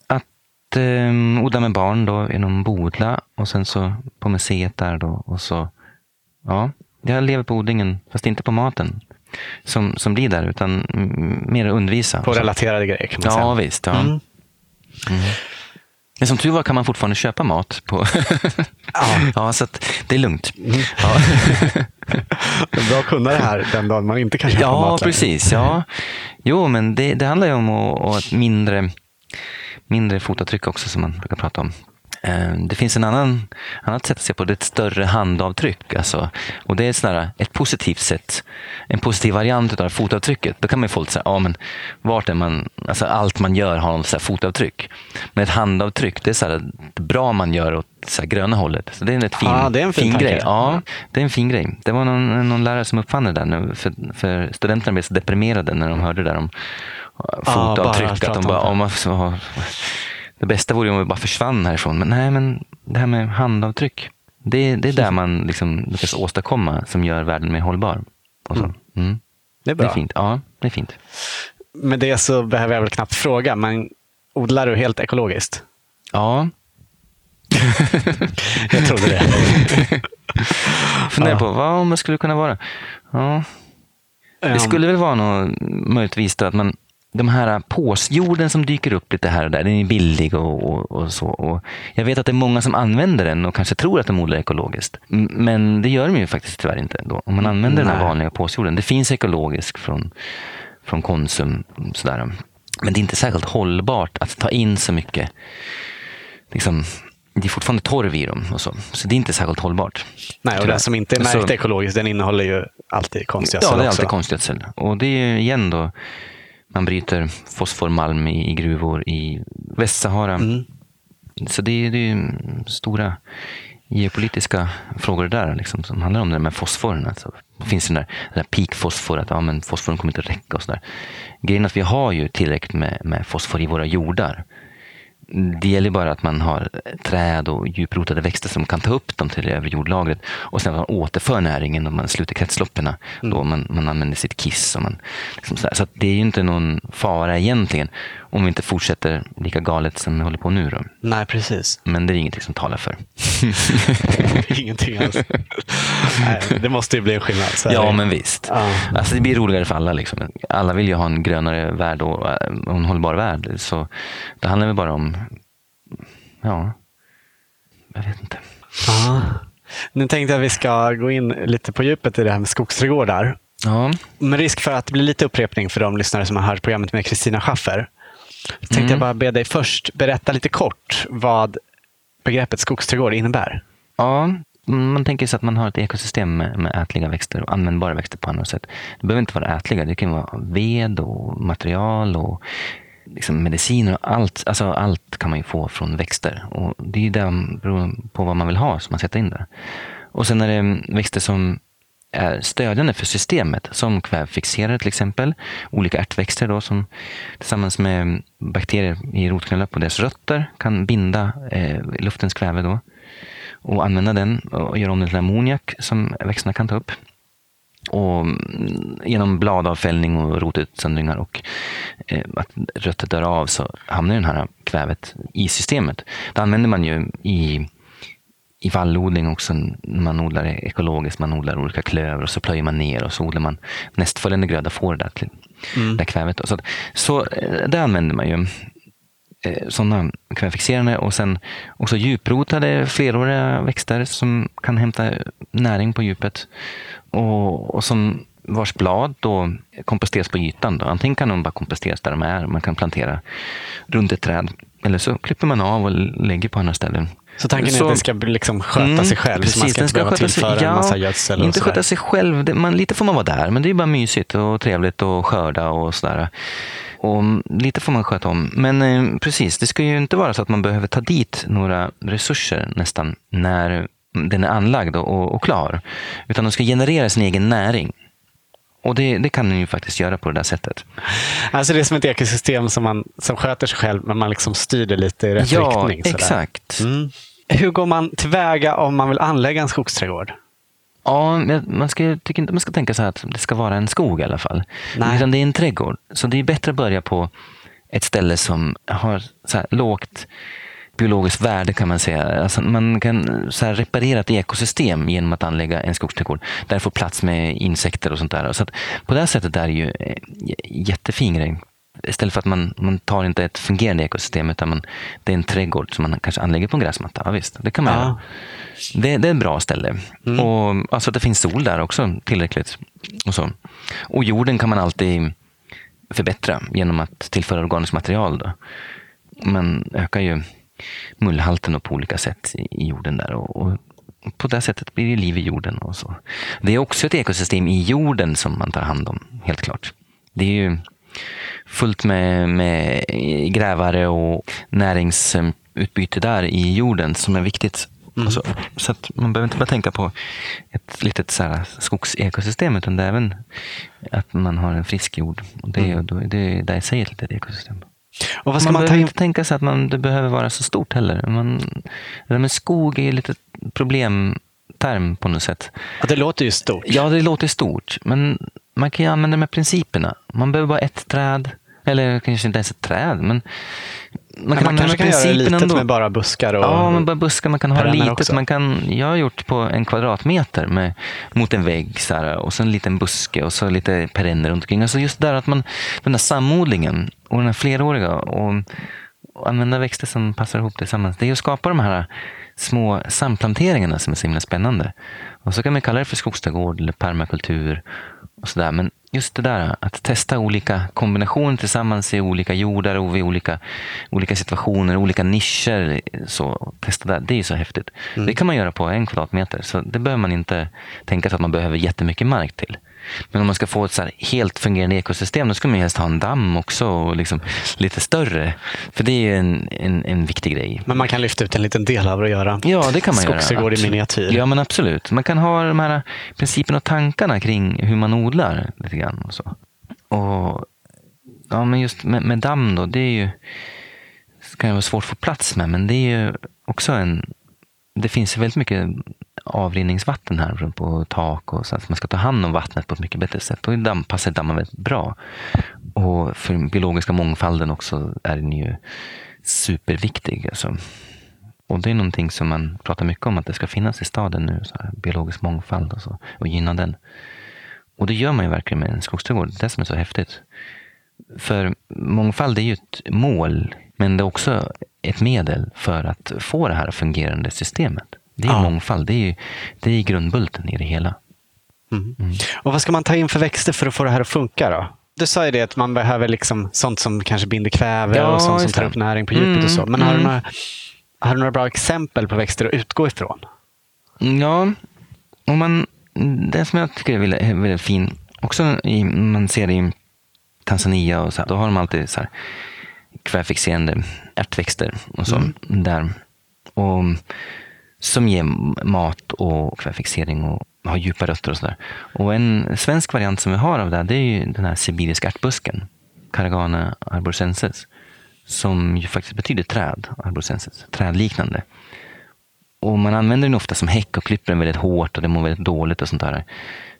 att eh, odla med barn då inom Bodla och sen så på museet där då. Och så, ja, jag lever på odlingen, fast inte på maten som, som blir där, utan mm, mer undervisa.
På relaterade grejer kan man
Ja,
säga.
visst. Ja.
Mm.
Men som tur var kan man fortfarande köpa mat. på
Ja. [laughs]
ja, så det är lugnt. Ja. [laughs]
Det är bra att kunna det här den dagen man inte kan köpa
Ja,
mat längre.
precis. Ja. Jo, men det, det handlar ju om att, mindre, mindre fotavtryck också som man brukar prata om. Eh, Det finns en annan annat sätt att se på det, ett större handavtryck. Alltså. Och det är sådär, ett positivt sätt, en positiv variant av fotavtrycket. Då kan man ju få lite så här, ja men vart är man, alltså allt man gör har något fotavtryck. Men ett handavtryck, det är så här, det bra man gör åt så här gröna hållet. Så det är en fin,
Ja, det är en fin tanke.
grej. Ja, det är en fin grej. Det var någon, någon lärare som uppfann det där nu, för, för studenterna blev så deprimerade när de hörde det där om
bara
fotavtryck. att
prata
de
om
bara, om man, så, det bästa vore ju om vi bara försvann härifrån. Men nej, men det här med handavtryck. Det, det är där man liksom lyckas åstadkomma som gör världen mer hållbar. Och så.
Mm.
Mm.
Det är
Det
bra.
är fint. Ja, det är fint.
Med det så behöver jag väl knappt fråga, men odlar du helt ekologiskt?
Ja, [laughs]
Jag trodde det. [laughs]
funderar
Ja.
på vad om det skulle kunna vara. Ja, Det skulle väl vara något, möjligtvis då, att man, de här påsjorden som dyker upp lite här och där, den är billig och, och, och så. Och jag vet att det är många som använder den och kanske tror att de odlar ekologiskt. Men det gör de ju faktiskt tyvärr inte. Då. Om man använder den här
Nej.
vanliga påsjorden. Det finns ekologisk från, från Konsum. Sådär. Men det är inte särskilt hållbart att ta in så mycket. Liksom, det är fortfarande torv i dem och så. Så det är inte särskilt hållbart.
Nej, och den som inte är märkt
Så-
ekologiskt, den innehåller ju alltid konstgödsel
Ja, det är
också.
alltid konstgödsel. Och det är ju igen då, man bryter fosformalm i, i gruvor i Västsahara.
Mm.
Så det är, det är stora geopolitiska frågor där liksom, som handlar om det med fosforn. Alltså, det finns den där, den där peak fosfor, att ja, men fosforn kommer inte att räcka och sådär. Grejen är att vi har ju tillräckligt med, med fosfor i våra jordar. Det gäller bara att man har träd och djuprotade växter som kan ta upp dem till det övre jordlagret och sen att man återför näringen och man sluter kretsloppen. Då man, man använder sitt kiss. Och man, liksom. Så att det är ju inte någon fara egentligen om vi inte fortsätter lika galet som vi håller på nu. Då.
Nej, precis.
Men det är ingenting som talar för. [laughs]
Ingenting alls. Nej, det måste ju bli en skillnad.
Ja, men visst.
Ja.
Alltså, det blir roligare för alla. Liksom. Alla vill ju ha en grönare värld och eh, en hållbar värld. Så det handlar väl bara om, ja, jag vet inte.
Ja. Nu tänkte jag att vi ska gå in lite på djupet i det här med skogsträdgårdar.
Ja,
Med risk för att det blir lite upprepning för de lyssnare som har hört programmet med Kristina Schaffer. Tänkte
Mm.
jag bara be dig först berätta lite kort vad begreppet skogsträdgård innebär.
Ja, man tänker sig att man har ett ekosystem med, med ätliga växter och användbara växter på andra sätt. Det behöver inte vara ätliga, det kan vara ved och material och liksom mediciner och allt. Alltså allt kan man ju få från växter. Och det är ju det beror på vad man vill ha som man sätter in där. Och sen är det växter som är stödjande för systemet, som kvävfixerare till exempel. Olika ärtväxter då, som tillsammans med bakterier i rotknölar på deras rötter kan binda eh, luftens kväve då och använda den och göra om den till ammoniak som växterna kan ta upp. Och mm, genom bladavfällning och rotutsöndringar och eh, att rötter dör av så hamnar den här kvävet i systemet. Det använder man ju i i vallodling också, man odlar ekologiskt, man odlar olika klöver och så plöjer man ner och så odlar man nästföljande gröda får det där, mm. där kvävet. Så, så eh, det använder man ju eh, sådana kvävefixerande och sen också djuprotade fleråriga växter som kan hämta näring på djupet och, och som vars blad då komposteras på ytan. Då. Antingen kan de bara komposteras där de är, man kan plantera runt ett träd. Eller så klipper man av och lägger på andra ställen.
Så tanken är att det ska liksom sköta mm, sig själv? Precis, så man ska inte behöva tillföra sig, ja, en massa gödsel?
Inte sköta sig själv. Man, lite får man vara där, men det är bara mysigt och trevligt att skörda och sådär. Och lite får man sköta om. Men eh, precis, det ska ju inte vara så att man behöver ta dit några resurser nästan när den är anlagd och, och klar. Utan de ska generera sin egen näring. Och det, det, kan den ju faktiskt göra på det där sättet.
Alltså det är som ett ekosystem som, man, som sköter sig själv, men man liksom styr det lite i rätt
ja,
riktning.
Ja, exakt. Mm.
Hur går man tillväga om man vill anlägga en skogsträdgård?
Ja, man ska, tycker inte man ska tänka så här att det ska vara en skog i alla fall. Nej. Utan det är en trädgård. Så det är bättre att börja på ett ställe som har så här lågt biologiskt värde kan man säga. Alltså man kan så här reparera ett ekosystem genom att anlägga en skogsträdgård. Där får plats med insekter och sånt där. Så på det här sättet är det ju en jättefin grej. Istället för att man, man tar inte ett fungerande ekosystem utan man, det är en trädgård som man kanske anlägger på en gräsmatta. Ja, visst, det kan man ja. göra. Det, det, är ett bra ställe. Mm. Och, alltså att det finns sol där också tillräckligt. Och, så. och jorden kan man alltid förbättra genom att tillföra organiskt material. Då. Man ökar ju mullhalten på olika sätt i jorden där. Och, och på det sättet blir det liv i jorden. Och så. Det är också ett ekosystem i jorden som man tar hand om, helt klart. Det är ju fullt med, med grävare och näringsutbyte där i jorden som är viktigt. Mm. Alltså, så att man behöver inte bara tänka på ett litet så här, skogsekosystem utan det är även att man har en frisk jord. Och det, mm. det, det är i sig ett litet ekosystem. Och vad ska man, man behöver inte tänka sig att man, det behöver vara så stort heller. Man, det där med skog är lite problemterm på något sätt.
Ja, det låter ju stort.
Ja, det låter stort. Men man kan ju använda de här principerna. Man behöver bara ett träd. Eller kanske inte ens ett träd. Men
man kan, man kanske kan göra litet ändå. med bara buskar? Och
ja, med bara buskar. Man kan ha litet. Man kan, jag har gjort på en kvadratmeter med, mot en vägg så här, och så en liten buske och så lite perenner runt omkring. Alltså just där att man, den där samodlingen och den här fleråriga och, och använda växter som passar ihop tillsammans. Det är att skapa de här små samplanteringarna som är så himla spännande. Och så kan man kalla det för skogsträdgård eller permakultur. Och så där. Men just det där att testa olika kombinationer tillsammans i olika jordar och i olika, olika situationer, olika nischer. Så, testa det, det är så häftigt. Mm. Det kan man göra på en kvadratmeter, så det behöver man inte tänka sig att man behöver jättemycket mark till. Men om man ska få ett så helt fungerande ekosystem, då ska man helst ha en damm också och liksom lite större. För det är en, en, en viktig grej.
Men man kan lyfta ut en liten del av det och göra
ja, det kan man
skogsgård i miniatyr.
Ja, men absolut. Man kan ha de här principerna och tankarna kring hur man odlar lite grann. Och så. Och, ja, men just med, med damm då, det är ju det kan vara svårt att få plats med, men det är ju också en det finns väldigt mycket avrinningsvatten här på tak och så att man ska ta hand om vattnet på ett mycket bättre sätt. Då damm, passar dammen väldigt bra. Och för den biologiska mångfalden också är den ju superviktig. Alltså. Och det är någonting som man pratar mycket om att det ska finnas i staden nu, så här, biologisk mångfald och så, och gynna den. Och det gör man ju verkligen med en skogsträdgård, det är det som är så häftigt. För mångfald är ju ett mål, men det är också ett medel för att få det här fungerande systemet. Det är ja. mångfald. Det är, det är grundbulten i det hela.
Mm. Mm. Och Vad ska man ta in för växter för att få det här att funka? då? Du sa ju det att man behöver liksom sånt som kanske binder kväve ja, och sånt som tar upp näring på djupet mm. och så. Men har, du mm. några, har du några bra exempel på växter att utgå ifrån?
Ja, och man, det som jag tycker är väldigt, väldigt fin, också i, man ser i Tanzania och så, då har de alltid så här kvävfixerande ärtväxter och så mm. där. Och som ger mat och kvävfixering och har djupa rötter och sådär. Och en svensk variant som vi har av det, det är ju den här sibiriska ärtbusken, Caragana arborescensis, som ju faktiskt betyder träd, arborescensis, trädliknande. Och man använder den ofta som häck och klipper den väldigt hårt och den mår väldigt dåligt och sånt där.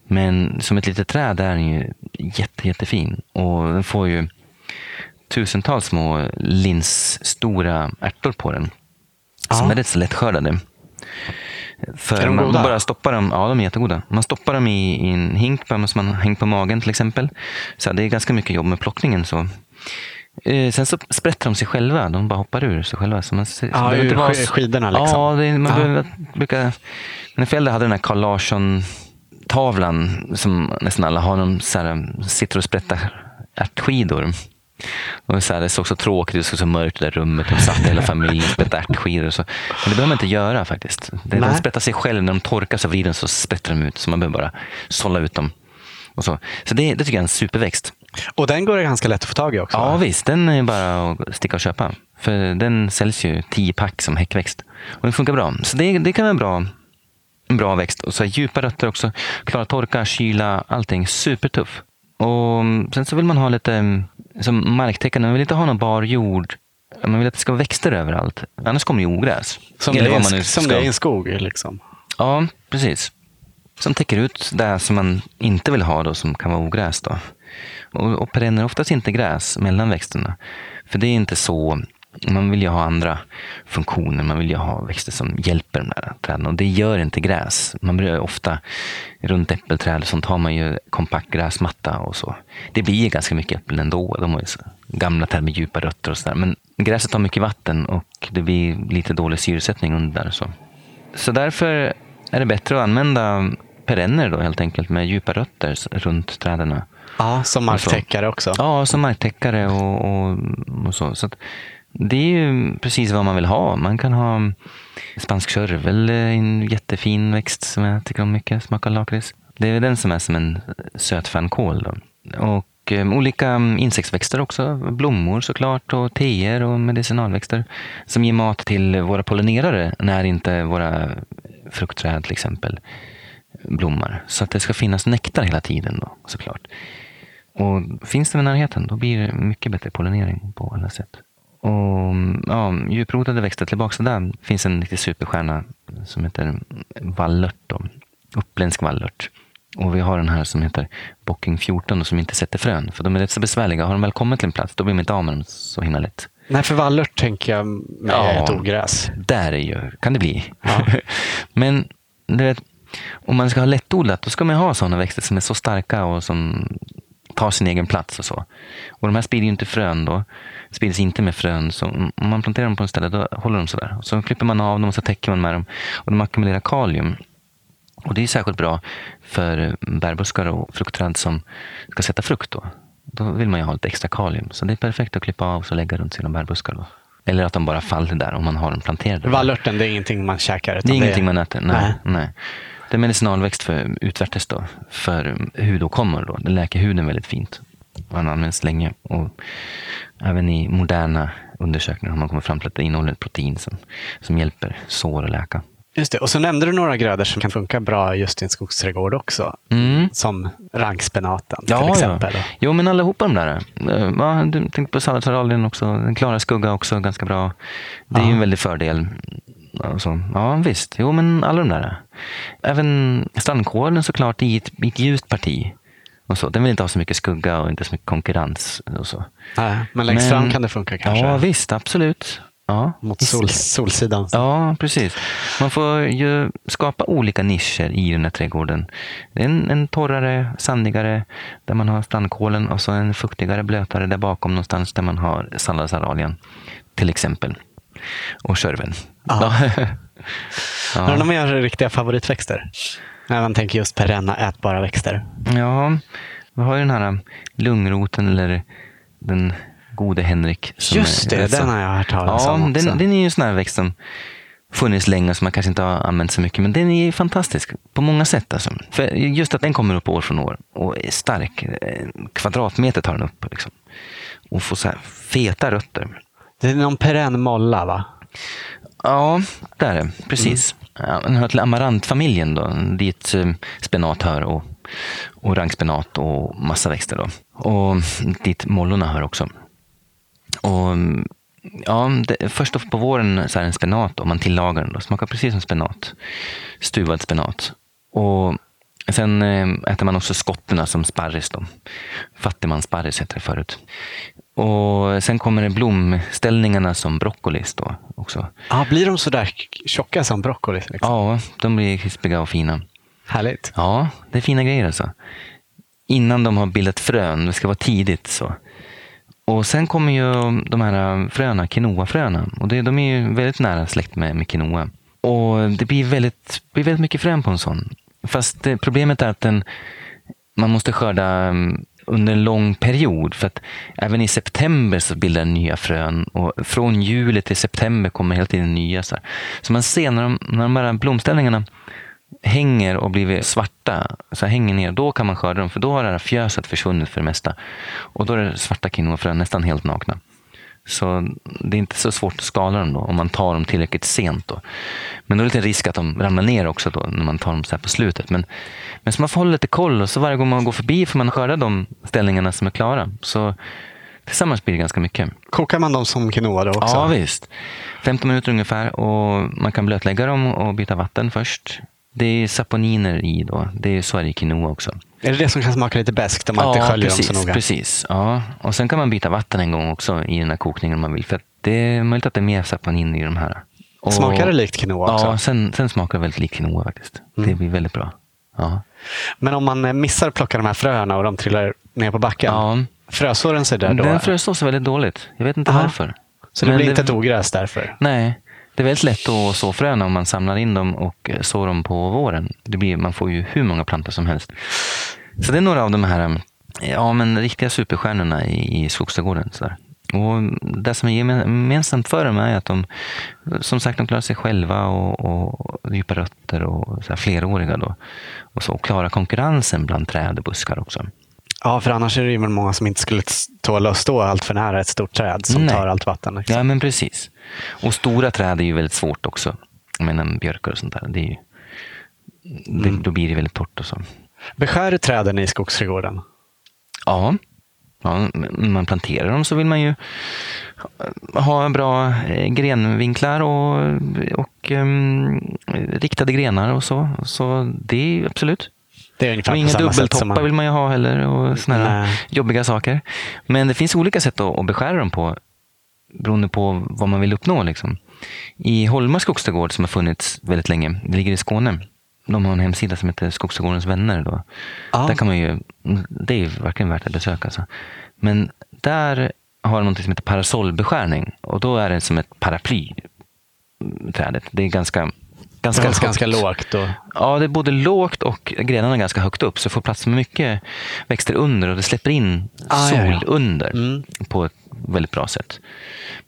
Men som ett litet träd är den ju jätte, jättefin och den får ju tusentals små linsstora ärtor på den. Som ja. är rätt så lättskördade. För
Är de
man
goda?
bara stoppar dem, ja de är jättegoda. Man stoppar dem i, i en hink som man hängt på magen till exempel. Så det är ganska mycket jobb med plockningen. Så. Eh, sen så sprätter de sig själva, de bara hoppar ur sig själva. Så man, så
Ja, ur
vara-
sk- skidorna liksom.
Ja, det, man
Ja.
behöver, brukar, mina föräldrar hade den här Carl Larsson tavlan som nästan alla har. De här, sitter och sprättar ärtskidor. Och så här, det såg så tråkigt ut, så mörkt i det där rummet. De satt hela familjen och sprättade ärtskidor. Och så. Men det behöver man inte göra faktiskt. Det, de sprättar sig själv. När de torkar så vrider de så sprättar de ut. Så man behöver bara sålla ut dem. Och så så det, det tycker jag är en superväxt.
Och den går det ganska lätt att få tag i också.
Ja
va?
visst, den är bara att sticka och köpa. För den säljs ju 10 pack som häckväxt. Och den funkar bra. Så det, det kan vara en bra, en bra växt. Och så djupa rötter också. Klara torka, kyla, allting. Supertuff. Och sen så vill man ha lite mm, som marktäckande. Man vill inte ha någon bar jord. Man vill att det ska vara växter överallt. Annars kommer det ju ogräs.
Som, det är,
man
en- som
ska-
det är i en skog. Liksom.
Ja, precis. Som täcker ut det som man inte vill ha då, som kan vara ogräs. Då. Och, och perenner oftast inte gräs mellan växterna. För det är inte så. Man vill ju ha andra funktioner. Man vill ju ha växter som hjälper de där träden. Och det gör inte gräs. Man blir ofta runt äppelträd sånt har man ju kompakt gräsmatta och så. Det blir ju ganska mycket äpplen ändå. De har ju gamla träd med djupa rötter och sådär. Men gräset har mycket vatten och det blir lite dålig syresättning under där. Så. Så därför är det bättre att använda perenner då helt enkelt med djupa rötter runt träden.
Ja, som marktäckare också.
Ja, som marktäckare och, och, och så. så det är ju precis vad man vill ha. Man kan ha spansk körvel, eh, en jättefin växt som jag tycker om mycket, smakar lakrits. Det är den som är som en söt fänkål. Och um, olika insektsväxter också, blommor såklart och teer och medicinalväxter som ger mat till våra pollinerare när inte våra fruktträd till exempel blommar. Så att det ska finnas nektar hela tiden då såklart. Och finns det i närheten, då blir det mycket bättre pollinering på alla sätt. Och ja, djuprotade växter, tillbaka till där, finns en riktig superstjärna som heter vallört. Då. Uppländsk vallört. Och vi har den här som heter Bocking 14 och som inte sätter frön. För de är rätt så besvärliga. Har de väl kommit till en plats, då blir man inte av med dem så himla lätt.
Nej, för vallört tänker jag med
Ja.
ett ogräs.
Där är ju, kan det bli.
Ja. [laughs]
Men du vet, om man ska ha lättodlat, då ska man ha sådana växter som är så starka och som tar sin egen plats och så. Och de här sprider ju inte frön då. Sprids inte med frön. Så om man planterar dem på ett ställe, då håller de sådär. Och så klipper man av dem och så täcker man med dem. Och de ackumulerar kalium. Och det är särskilt bra för bärbuskar och fruktträd som ska sätta frukt. Då. då vill man ju ha lite extra kalium. Så det är perfekt att klippa av och lägga runt sina bärbuscar. Då. Eller att de bara faller där om man har dem planterade.
Vallörten, det är ingenting man käkar.
Det är ingenting man äter. Nej,
Nej.
nej. Det är medicinalväxt för utvärtes då, för hudåkommor. Då. Den läker huden väldigt fint. Den används länge. Och även i moderna undersökningar har man kommit fram till att det innehåller ett protein som, som hjälper sår att läka.
Just det. Och så nämnde du några grödor som kan funka bra just i en skogsträdgård också.
Mm.
Som rankspenaten
Ja,
till exempel.
ja. Jo, men allihopa de där. Eh, Ja, du tänkte på salladsaralien också. Den klara skugga också, ganska bra. Det är ju
Ja.
en väldig fördel. Alltså, ja, visst. Jo, men alla de där. Även strandkålen såklart i ett, i ett ljust parti. Och så. Den vill inte ha så mycket skugga och inte så mycket konkurrens. Och så.
Nej, men längst
Men-
fram kan det funka kanske.
Ja, visst. Absolut. Ja.
Mot sol, solsidan.
Ja, precis. Man får ju skapa olika nischer i den här trädgården. En, en torrare, sandigare där man har strandkålen och så en fuktigare, blötare där bakom någonstans där man har salladsaralien till exempel. Och körven.
Ja.
Ja. [laughs]
Har du några mer riktiga favoritväxter? När man tänker just perenna ätbara växter.
ja, vi har ju den här lungroten eller den gode Henrik.
Just det, den har jag hört talas
Ja,
om också.
den, den är ju en sån här växt som funnits länge som man kanske inte har använt så mycket. Men den är fantastisk på många sätt. Alltså. För just att den kommer upp år från år och är stark. eh, Kvadratmeter tar den upp. Liksom. Och får så här feta rötter.
Det är någon perenn molla va?
Ja, det är det. Precis. Ja, den hör till amarantfamiljen då, dit eh, spenat hör och, och rankspenat och massa växter. Då. Och dit mollorna hör också. Och, ja, det, först på våren så är det en spenat och man tillagar den. Då. Smakar precis som spenat. Stuvad spenat. Och sen eh, äter man också skotterna som sparris. Då. Fattigmanssparris heter det förut. Och sen kommer det blomställningarna som broccolis. Då. också.
Ah, blir de så där tjocka som broccoli? Liksom?
Ja, de blir krispiga och fina.
Härligt.
Ja, det är fina grejer alltså. Innan de har bildat frön, det ska vara tidigt. så. Och sen kommer ju de här fröna, quinoa-fröna. Och det, de är ju väldigt nära släkt med, med quinoa. Och det blir väldigt, blir väldigt mycket frön på en sån. Fast det, problemet är att den, man måste skörda mm, under en lång period. För att även i september så bildar den nya frön. Och från juli till september kommer hela tiden nya. Så, här. så man ser när de, när de här blomställningarna hänger och blivit svarta, så hänger ner, då kan man skörda dem. För då har det här fjöset försvunnit för det mesta. Och då är det svarta quinoafrön nästan helt nakna. Så det är inte så svårt att skala dem då, om man tar dem tillräckligt sent. Då. Men då är det lite risk att de ramlar ner också då, när man tar dem så på slutet. Men, men så man får hålla lite koll och så varje gång man går förbi får man skörda de ställningarna som är klara. Så tillsammans blir det ganska mycket.
Kokar man dem som quinoa då också?
Ja, visst. 15 minuter ungefär och man kan blötlägga dem och byta vatten först. Det är saponiner i då. Det är, det quinoa också.
Är det det som kan smaka lite beskt om man ja, inte sköljer
precis,
dem så noga?
precis. Ja. Och sen kan man byta vatten en gång också i den här kokningen om man vill. För det är möjligt att det är mer saponin i de här.
Och, smakar det likt quinoa också?
Ja, sen, sen smakar det väldigt likt quinoa faktiskt. Mm. Det blir väldigt bra. Ja.
Men om man missar att plocka de här fröna och de trillar ner på backen, ja. frösåren sig där då?
Den frösås väldigt dåligt. Jag vet inte Aha. varför.
Så det Men blir det... inte ett ogräs därför?
Nej, det är väldigt lätt att så fröna om man samlar in dem och eh, sår dem på våren. Det blir, man får ju hur många plantor som helst. Så det är några av de här eh, ja, men riktiga superstjärnorna i, i skogsträdgården. Så Och det som är gemensamt för dem är att de som sagt de klarar sig själva och, och djupa rötter och så här fleråriga. Då. Och så klarar konkurrensen bland träd och buskar också.
Ja, för annars är det ju många som inte skulle tåla att stå allt för nära ett stort träd som Nej. tar allt vatten.
Liksom. Ja, men precis. Och stora träd är ju väldigt svårt också. Menar björkar och sånt där. Det är ju, det, mm. Då blir det väldigt torrt och så.
Beskär du träden i skogsträdgården?
Ja. ja. Man planterar dem så vill man ju ha bra eh, grenvinklar och, och um, riktade grenar och så. Så det är absolut.
Det är ungefär och
inga dubbeltoppar man... vill man ju ha heller och såna jobbiga saker. Men det finns olika sätt att, beskära dem på beroende på vad man vill uppnå. Liksom. I Holma skogsträdgård som har funnits väldigt länge, det ligger i Skåne. De har en hemsida som heter Skogsträdgårdens vänner. Då. Ah. Där kan man ju, det är verkligen värt att besöka. Alltså. Men där har de något som heter parasollbeskärning och då är det som ett paraply. Trädet. Det är ganska
ganska, ganska, ganska lågt. Och...
Ja, det är både lågt och grenarna ganska högt upp. Så det får plats med mycket växter under och det släpper in ah, sol ja, ja. under mm. på ett väldigt bra sätt.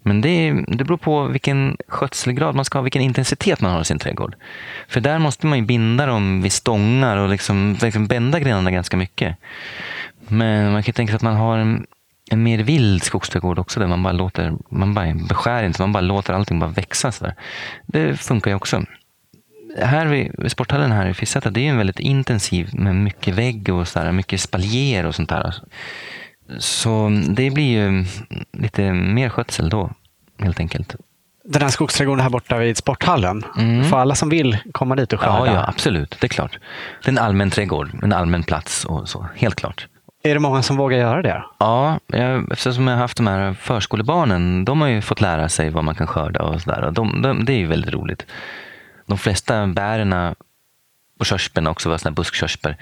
Men det, det beror på vilken skötselgrad man ska ha, vilken intensitet man har i sin trädgård. För där måste man ju binda dem vid stångar och liksom, liksom bända grenarna ganska mycket. Men man kan tänka sig att man har en, en mer vild skogsträdgård också där man bara låter, man bara beskär inte, man bara låter allting bara växa. Så där. Det funkar ju också här vid sporthallen här i Fissätra, det är en väldigt intensiv med mycket vägg och så där, mycket spaljer och sånt där. Så det blir ju lite mer skötsel då, helt enkelt.
Den här skogsträdgården här borta vid sporthallen, mm. får alla som vill komma dit och skörda?
Ja, ja, absolut. Det är klart. Det är en allmän trädgård, en allmän plats och så, helt klart.
Är det många som vågar göra det?
Ja, jag, eftersom jag har haft de här förskolebarnen, de har ju fått lära sig vad man kan skörda och sådär. De, de, det är ju väldigt roligt de flesta bären och körsbärna också var såna buskkörsbär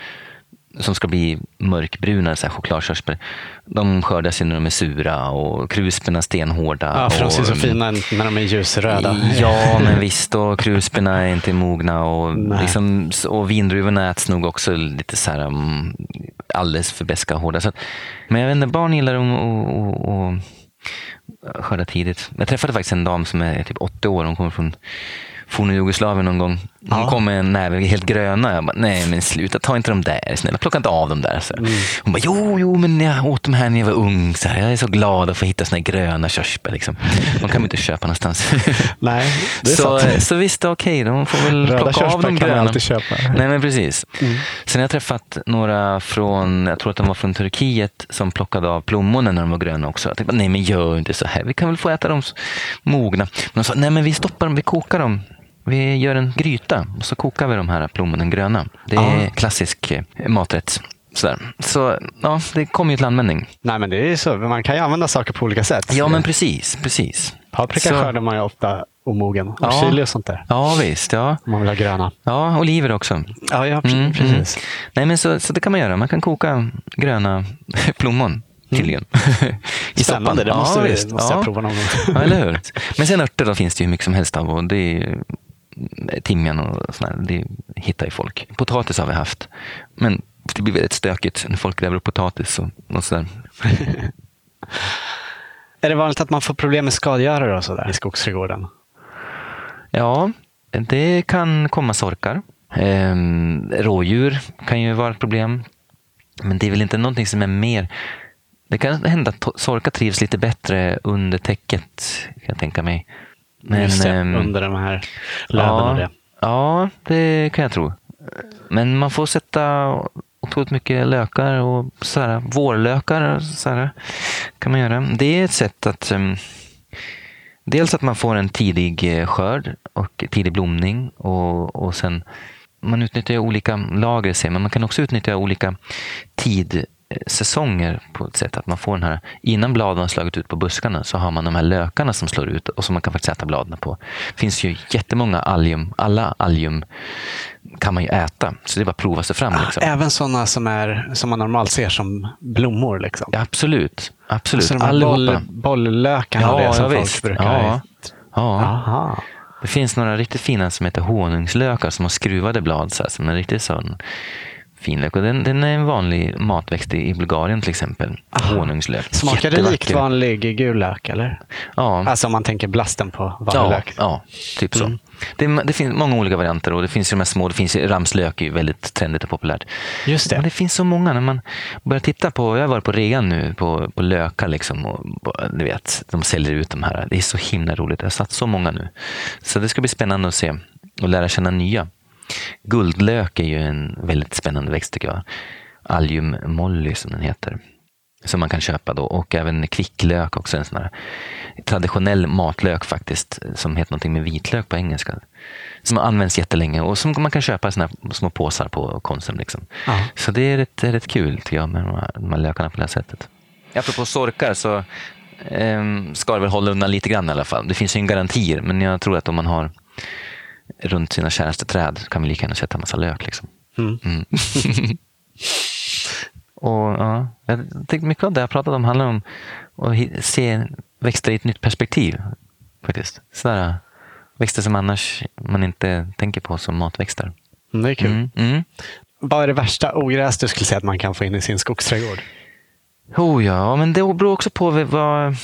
som ska bli mörkbruna, så här chokladkörsbär. De skördas ju när de är sura och krusbärna stenhårda.
Ja, för de ser så fina när de är ljusröda.
Ja, men visst. Och krusbärna är inte mogna och, liksom, och vindruvorna äts nog också lite så här, um, alldeles för beska och hårda. Så, men jag vet inte, barn gillar att skörda tidigt. Jag träffade faktiskt en dam som är typ 80 år. Hon kommer från forna Jugoslavien någon gång. Hon ja. kom med en näve helt gröna. Jag bara, nej men sluta, ta inte de där. Snälla, plocka inte av dem där. Så. Mm. Hon bara, jo, jo, men jag åt dem här när jag var ung. Så här, jag är så glad att få hitta såna här gröna körsbär. Liksom. De kan man inte köpa någonstans. [laughs]
nej,
det är så, sant. så visst, okej, okay, de får väl Röda plocka av de gröna. Kan alltid
köpa.
Nej, men precis. Mm. Sen har jag träffat några från, jag tror att de var från Turkiet, som plockade av plommonen när de var gröna också. Jag tänkte, nej men gör inte så här, vi kan väl få äta dem mogna. Men de sa, nej men vi stoppar dem, vi kokar dem. Vi gör en gryta och så kokar vi de här plommonen gröna. Det är ah. klassisk eh, maträtt. Sådär. Så ja, det kommer ju till användning.
Nej, men det är så. Man kan ju använda saker på olika sätt.
Ja, men precis. precis.
Paprika så... skördar man ju ofta omogen. Och
Ja.
chili och sånt där.
Ja, visst. Ja,
Om man vill ha gröna.
ja oliver också.
Ja, ja
Mm,
precis.
Nej, men så, så det kan man göra. Man kan koka gröna [laughs] plommon tydligen. [laughs] I
Spännande, det måste,
ja,
vi, måste
ja.
jag prova någon gång.
Ja, eller hur? [laughs] Men sen örter då finns det ju hur mycket som helst av. Och det är timjan och sådär. Det hittar ju folk. Potatis har vi haft. Men det blir väldigt stökigt när folk gräver upp potatis och, och sådär. [laughs]
Är det vanligt att man får problem med skadegörare och sådär i skogsträdgården?
Ja, det kan komma sorkar. Ehm, rådjur kan ju vara ett problem. Men det är väl inte någonting som är mer... Det kan hända att sorkar trivs lite bättre under täcket, kan jag tänka mig. Men,
det,
ehm,
under de här löven och det.
Ja, det kan jag tro. Men man får sätta otroligt mycket lökar och så här, vårlökar så här, kan man göra. Det är ett sätt att um, dels att man får en tidig eh, skörd och tidig blomning och, och sen man utnyttjar olika lager, ser man. kan också utnyttja olika tidsäsonger på ett sätt att man får den här, innan bladen har slagit ut på buskarna så har man de här lökarna som slår ut och som man kan faktiskt äta bladen på. Det finns ju jättemånga allium, alla allium kan man ju äta, så det är bara att prova sig fram. Liksom.
Även sådana som, är, som man normalt ser som blommor. Liksom.
Ja, absolut, absolut.
Så de här boll, bolllökarna och det som folk
visst.
brukar...
Ja. Ja.
Aha.
Det finns några riktigt fina som heter honungslökar som har skruvade blad så här, som är riktigt sån fin lök. Och den, den är en vanlig matväxt i Bulgarien till exempel.
Aha.
Honungslök.
Smakar det likt vanlig gul lök, eller?
Ja.
Alltså om man tänker blasten på vanlig
Ja,
lök.
ja, typ så.
Mm.
Det, det finns många olika varianter och det finns ju de här små, det finns ramslök är ju väldigt trendigt och populärt.
Just
Men
det.
det finns så många. När man börjar titta på, jag har varit på rean nu på, på lökar liksom och på- du vet, de säljer ut de här. Det är så himla roligt. Jag har satt så många nu. Så det ska bli spännande att se och lära känna nya. Guldlök är ju en väldigt spännande växt tycker jag. Allium molly som den heter. Som man kan köpa då. Och även kvicklök också. En sån här traditionell matlök faktiskt. Som heter någonting med vitlök på engelska. Som används jättelänge och som man kan köpa i såna här små påsar på Konsum. Liksom.
Ja.
Så det är rätt, rätt kul tycker jag med de här, de här lökarna på det här sättet. Apropå sorkar så ehm, ska det väl hålla undan lite grann i alla fall. Det finns ju inga garantier men jag tror att om man har runt sina käraste träd kan vi lika gärna sätta en massa lök. Liksom.
Mm.
Mm. [laughs] och, ja, jag tänkte mycket av det jag pratat om handlar om att se växter i ett nytt perspektiv. faktiskt. Sådär, växter som annars man inte tänker på som matväxter.
Mm, Det är kul.
Mm, mm.
Vad är det värsta ogräs du skulle säga att man kan få in i sin skogsträdgård?
Oh ja, men det beror också på vad...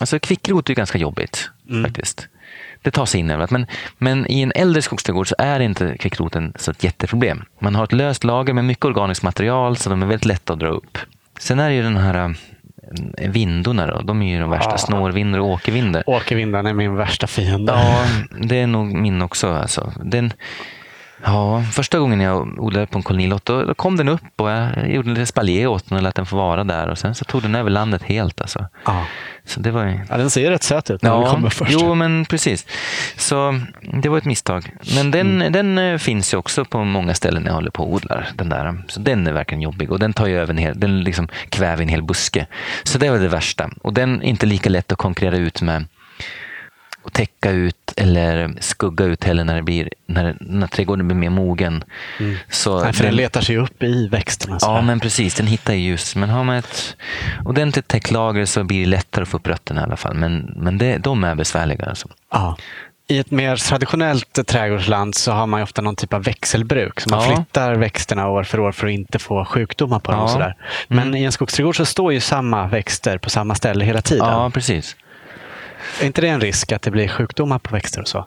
Alltså kvickrot är ganska jobbigt
Mm.
faktiskt. Det tar sig in överallt. Men, men i en äldre skogsträdgård så är inte kvickroten så ett jätteproblem. Man har ett löst lager med mycket organiskt material så de är väldigt lätta att dra upp. Sen är det ju den här äh, vindorna då. De är ju de värsta.
Ja.
Snårvindor och åkervindor.
Åkervindarn är min värsta fiende.
Ja, det är nog min också. Alltså. Den, ja, första gången jag odlade på en kolonilott då, då kom den upp och jag gjorde lite spaljé åt den och lät den få vara där. Och sen så tog den över landet helt. Alltså.
Ja.
Så det var ju...
Ja, den ser rätt söt ut när den kommer först.
jo men precis. Så det var ett misstag. Men den,
Mm.
den eh, finns ju också på många ställen när jag håller på och odlar. Den där. Så den är verkligen jobbig och den tar ju över en hel, den liksom kväver en hel buske. Så det var det värsta. Och den är inte lika lätt att konkurrera ut med och täcka ut eller skugga ut heller när, det blir, när, när trädgården blir mer mogen. Så
Mm. Nej, för den letar sig upp i växterna.
Ja, men precis. Den hittar ju ljus. Men har man ett ordentligt täcklager så blir det lättare att få upp rötterna i alla fall. Men, men det, de är besvärliga. Alltså.
Ja. I ett mer traditionellt trädgårdsland så har man ofta någon typ av växelbruk. Så man
Ja.
flyttar växterna år för år för att inte få sjukdomar på dem.
Ja.
sådär. Men i en skogsträdgård så står ju samma växter på samma ställe hela tiden.
Ja, precis.
Är inte det en risk att det blir sjukdomar på växter och så?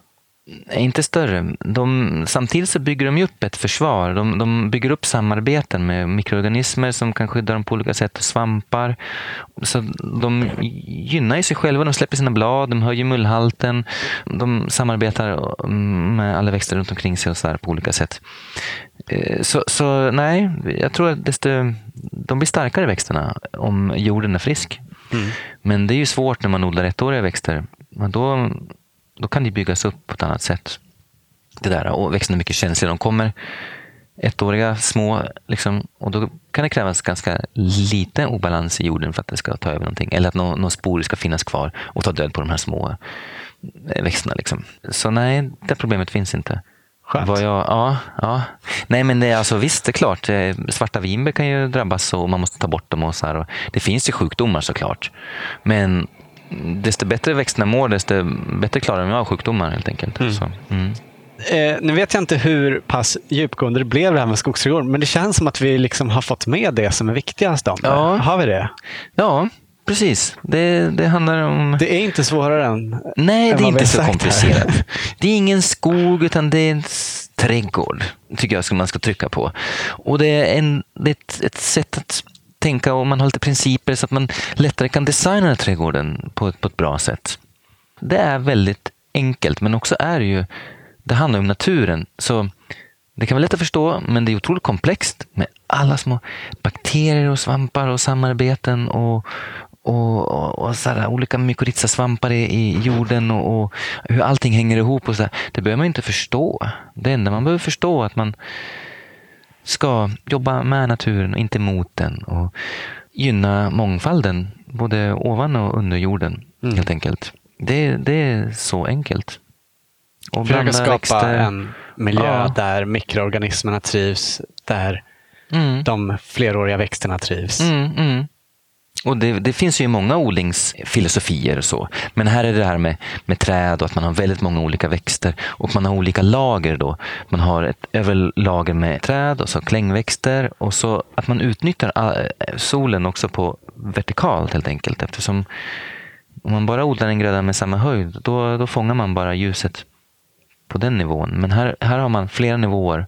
Inte större. De, samtidigt så bygger de upp ett försvar. De, de bygger upp samarbeten med mikroorganismer som kan skydda dem på olika sätt. Svampar. Så de gynnar sig själva. De släpper sina blad, de höjer mullhalten. De samarbetar mm, med alla växter runt omkring sig och så där på olika sätt. Eh, så, så nej, jag tror att desto, de blir starkare växterna om jorden är frisk. Men det är ju svårt när man odlar ettåriga växter. Men då, då kan det byggas upp på ett annat sätt. Det där. Och växterna är mycket känsliga. De kommer ettåriga, små, liksom, och då kan det krävas ganska lite obalans i jorden för att det ska ta över någonting. Eller att någon, någon spor ska finnas kvar och ta död på de här små. Eh, växterna. Liksom. Så nej, det problemet finns inte.
Skönt.
Vad jag, ja, ja. Nej men det är alltså, visst, det är klart. eh, Svarta vinbär kan ju drabbas och man måste ta bort dem. Och så här, det finns ju sjukdomar såklart. Men desto bättre växterna mår, desto bättre klarar de av sjukdomar helt enkelt. Så, mm.
Eh, nu vet jag inte hur pass djupgående det blev det här med skogsträdgården, men det känns som att vi liksom har fått med det som är viktigast om det.
Ja.
Har vi det?
Ja, precis. Det, det handlar om...
Det är inte svårare än...
Nej,
än
det är inte så komplicerat.
här.
Det är ingen skog, utan det är en trädgård. tycker jag man ska trycka på. Och det är, en, det är ett, ett sätt att tänka och man har lite principer så att man lättare kan designa trädgården på ett, på ett bra sätt. Det är väldigt enkelt, men också är det ju, det handlar om naturen. Så det kan vara lätt att förstå, men det är otroligt komplext med alla små bakterier och svampar och samarbeten och, och, och, och så här, olika mykorrhizasvampar i, i jorden och, och hur allting hänger ihop. Och så där. Det behöver man inte förstå. Det enda man behöver förstå är att man ska jobba med naturen och inte mot den och gynna mångfalden både ovan och under jorden
Mm.
helt enkelt. Det, det är så enkelt. Och
Försöka skapa
växter.
en miljö
Ja.
där mikroorganismerna trivs, där
Mm.
de fleråriga växterna trivs.
Mm, mm. Och det, det finns ju många odlingsfilosofier och så. Men här är det här med, med träd och att man har väldigt många olika växter och man har olika lager då. Man har ett överlager med träd och så klängväxter och så att man utnyttjar eh, solen också på vertikalt helt enkelt eftersom om man bara odlar en gröda med samma höjd då, då fångar man bara ljuset på den nivån. Men här, här har man flera nivåer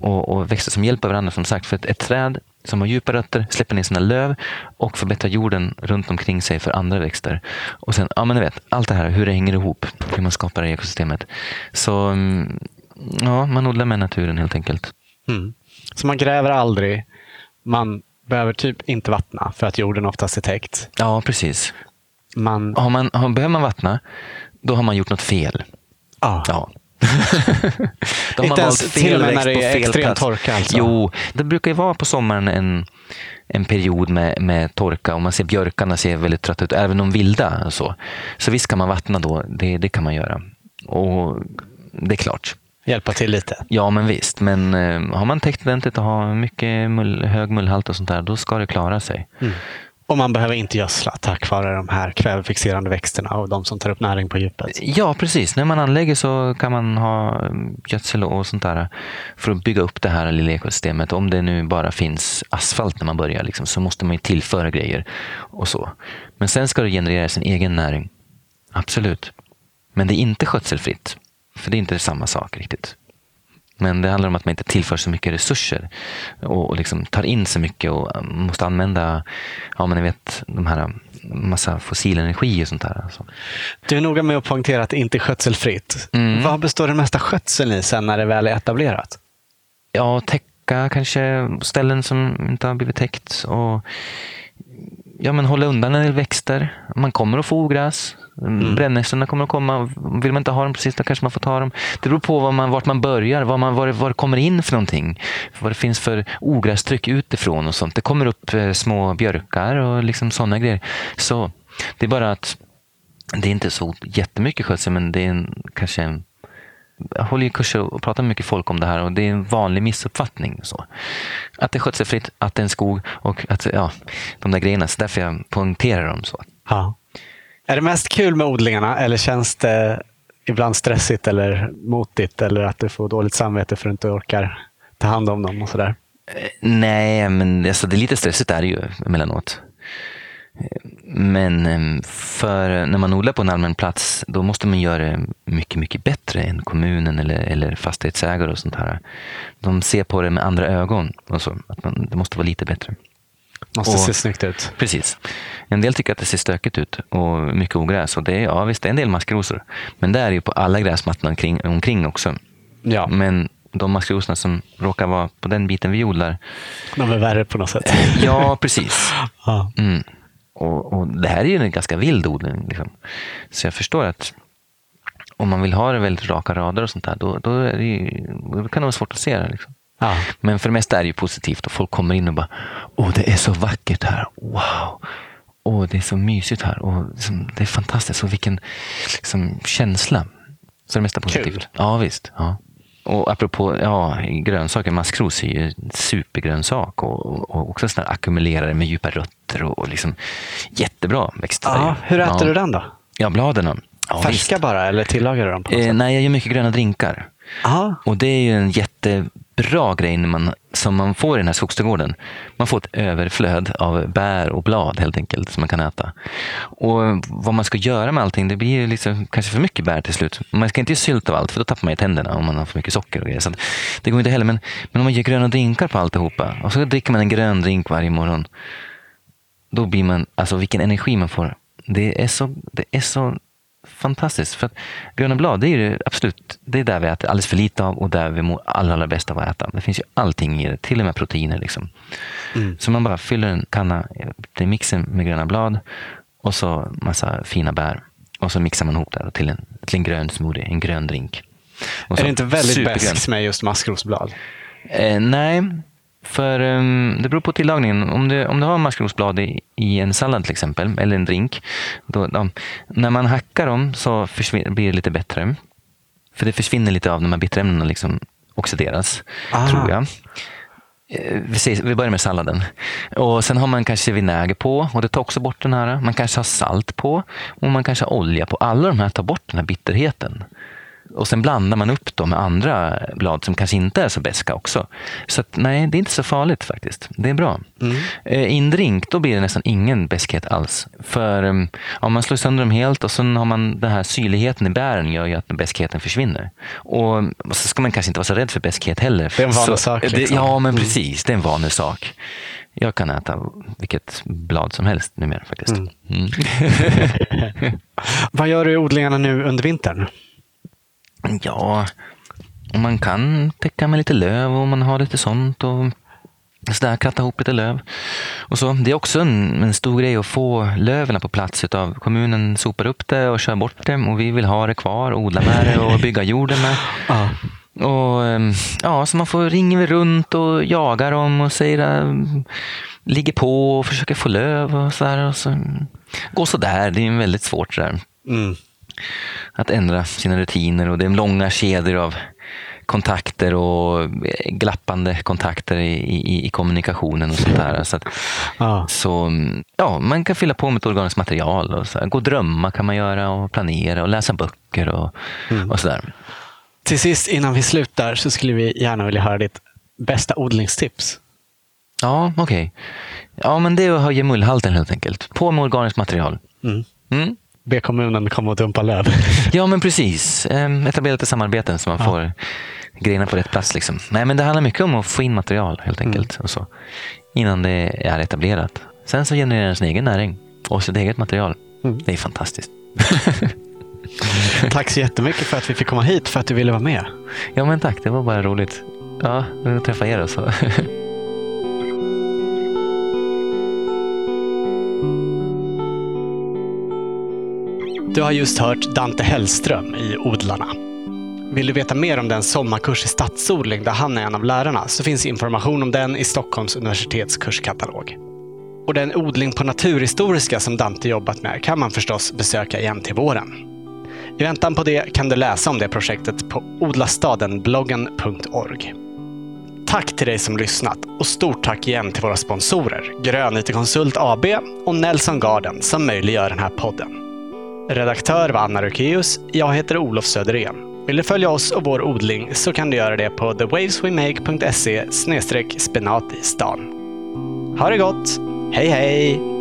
och, och växter som hjälper varandra. Som sagt, för ett, ett träd som har djupa rötter släpper ner sina löv och förbättrar jorden runt omkring sig för andra växter. Och sen, ja men ni vet, allt det här, hur det hänger ihop, hur man skapar det ekosystemet. Så mm, ja, man odlar med naturen helt enkelt.
Mm. Så man gräver aldrig. Man behöver typ inte vattna för att jorden oftast är täckt.
Ja, precis.
Man,
Har man, har, behöver man vattna, då har man gjort något fel.
ja.
Ja. [laughs]
Inte ens till och med när det är extrem torka, alltså?
Jo, det brukar ju vara på sommaren en, en period med, med torka och man ser björkarna ser väldigt trötta ut, även de vilda. och Så, så visst kan man vattna då, det, det kan man göra. Och det är klart.
hjälpa till lite.
Ja, men visst. Men eh, har man täckt ordentligt och har mycket mull, hög mullhalt och sånt där, då ska det klara sig.
Och man behöver inte gödsla tack vare de här kvävefixerande växterna och de som tar upp näring på djupet.
Ja, precis. När man anlägger så kan man ha mm, gödsel och sånt där för att bygga upp det här lilla ekosystemet. Om det nu bara finns asfalt när man börjar liksom, så måste man ju tillföra grejer och så. Men sen ska det generera sin egen näring. Absolut. Men det är inte skötselfritt. För det är inte samma sak riktigt. Men det handlar om att man inte tillför så mycket resurser och, och liksom tar in så mycket och um, måste använda, ja men ni vet, de här um, massa fossil energi och sånt där. Alltså.
Du är noga med att poängtera att det inte är skötselfritt.
Mm.
Vad består den mesta skötseln i sen när det väl är etablerat?
Ja, täcka kanske ställen som inte har blivit täckt. Och, ja, men hålla undan en del växter. Man kommer att få ogräs. Mm. Brännässlorna kommer att komma. Vill man inte ha dem precis, då kanske man får ta dem. Det beror på var man, vart man börjar, var, man, var, det- det kommer in för någonting. Vad det finns för ogrästryck utifrån och sånt. Det kommer upp eh, små björkar och liksom sådana grejer. Så det är bara att det är inte så jättemycket skötsel, men det är en, kanske en jag håller ju kurser och pratar med mycket folk om det här och det är en vanlig missuppfattning. Så. Att det är skötselfritt, att det är en skog och att, ja, de där grejerna. Så därför jag poängterar dem så.
Ja. Är det mest kul med odlingarna eller känns det ibland stressigt eller motigt eller att du får dåligt samvete för att du inte orkar ta hand om dem och sådär?
Eh, nej, men alltså, det är lite stressigt är det ju emellanåt. Eh, men ehm, för när man odlar på en allmän plats, då måste man göra det mycket, mycket bättre än kommunen eller, eller fastighetsägare och sånt här. De ser på det med andra ögon. Och så, att man, det måste vara lite bättre.
Måste
Och-
se snyggt ut.
Precis. En del tycker att det ser stökigt ut och mycket ogräs. Och det är, ja, visst, det är en del maskrosor. Men det är ju på alla gräsmattorna omkring, omkring också.
Ja,
Men de maskrosorna som råkar vara på den biten vi odlar,
de är värre på något sätt. [laughs]
ja precis.
Ja.
Mm. Och, och det här är ju en ganska vild odling. Liksom. Så jag förstår att om man vill ha det väldigt raka rader och sånt där, då, då, är det ju, då kan det vara svårt att se det. Liksom.
Ja.
Men för det mesta är det ju positivt och folk kommer in och bara Åh, det är så vackert här. Wow! åh, det är så mysigt här och liksom, det är fantastiskt. Och vilken liksom, känsla. Så det mesta positivt.
Kul.
Ja, visst. Ja. Och apropå ja, grönsaker, maskros är ju en supergrönsak och, och, och också sådana ackumulerare med djupa rötter och, och liksom jättebra växter.
Ja, hur äter
ja.
du den då?
Ja, bladen. Ja,
Färska
visst.
bara eller tillagar du dem på något
Eh,
sätt?
nej, jag gör mycket gröna drinkar.
Ja,
Och det är ju en bra grej när man, som man får i den här skogsträdgården. Man får ett överflöd av bär och blad helt enkelt som man kan äta. Och vad man ska göra med allting, det blir liksom, kanske för mycket bär till slut. Man ska inte göra sylt av allt för då tappar man ju tänderna om man har för mycket socker och grejer. Så det går inte heller. Men, men om man gör gröna drinkar på alltihopa och så dricker man en grön drink varje morgon. Då blir man, alltså vilken energi man får. Det är så, det är så fantastiskt. För att gröna blad, det är ju absolut det är där vi äter alldeles för lite av och där vi mår allra, allra bäst av att äta. Det finns ju allting i det, till och med proteiner. Liksom.
Mm.
Så man bara fyller en kanna, det är mixen med gröna blad och så massa fina bär. Och så mixar man ihop det till en, till en grön smoothie, en grön drink.
Är det inte väldigt beskt med just maskrosblad?
Eh, nej, för um, det beror på tillagningen. Om du, om du har maskrosblad i, i en sallad till exempel, eller en drink. Då, ja, när man hackar dem så blir det lite bättre. För det försvinner lite av de här bitterämnena liksom oxideras,
Ah.
tror jag. Eh, vi börjar med salladen. Och Sen har man kanske vinäger på och det tar också bort den här. Man kanske har salt på och man kanske har olja på. Alla de här tar bort den här bitterheten. Och sen blandar man upp dem med andra blad som kanske inte är så beska också. Så att, nej, det är inte så farligt faktiskt. Det är bra.
Mm.
Eh, I en drink då blir det nästan ingen beskhet alls. För um, om man slår sönder dem helt och sen har man den här syrligheten i bären gör ju att beskheten försvinner. Och, och så ska man kanske inte vara så rädd för beskhet heller.
Det är en vanesak, liksom.
Ja, men
Mm.
precis. Det är en vanesak. Jag kan äta vilket blad som helst numera faktiskt.
Mm.
Mm. [laughs] [laughs]
Vad gör du i odlingarna nu under vintern?
Ja, om man kan täcka med lite löv och man har lite sånt och sådär, kratta ihop lite löv. Och så. Det är också en, en stor grej att få löven på plats. Utav kommunen sopar upp det och kör bort det och vi vill ha det kvar, odla med det och bygga jorden med. [laughs]
Ja.
Och, ehm, ja, så man får ringa runt och jaga dem och säger, ehm, ligger på och försöker få löv och sådär. Och så, går sådär, det är väldigt svårt där
Mm.
Att ändra sina rutiner och det är långa kedjor av kontakter och glappande kontakter i, i, i kommunikationen och sånt där. Så, att,
Ja.
så ja, man kan fylla på med ett organiskt material och så här, gå och drömma kan man göra och planera och läsa böcker och,
Mm.
och sådär.
Till sist innan vi slutar så skulle vi gärna vilja höra ditt bästa odlingstips.
Ja, okej. Ja, men det är att höja mullhalten helt enkelt. På med organiskt material.
Mm.
Mm.
Be kommunen komma och dumpa löv. [laughs]
Ja, men precis. Ehm, Etablera lite samarbeten så man
Ja.
får grejerna på rätt plats. Liksom. Nej, men det handlar mycket om att få in material helt
Mm.
enkelt. Och så, innan det är etablerat. Sen så genererar den sin egen näring och sitt eget material.
Mm.
Det är fantastiskt. [laughs]
Tack så jättemycket för att vi fick komma hit, för att du ville vara med.
Ja, men tack. Det var bara roligt. Ja, att träffa er och så. [laughs]
Du har just hört Dante Hellström i Odlarna. Vill du veta mer om den sommarkurs i stadsodling där han är en av lärarna så finns information om den i Stockholms universitets kurskatalog. Och den odling på naturhistoriska som Dante jobbat med kan man förstås besöka igen till våren. I väntan på det kan du läsa om det projektet på odlastadenbloggen.org. Tack till dig som lyssnat och stort tack igen till våra sponsorer Grön IT Konsult AB och Nelson Garden som möjliggör den här podden. Redaktör var Anna Rukeus. Jag heter Olof Söderén. Vill du följa oss och vår odling så kan du göra det på thewaveswemake.se spenatistan. i stan. Ha det gott! Hej hej!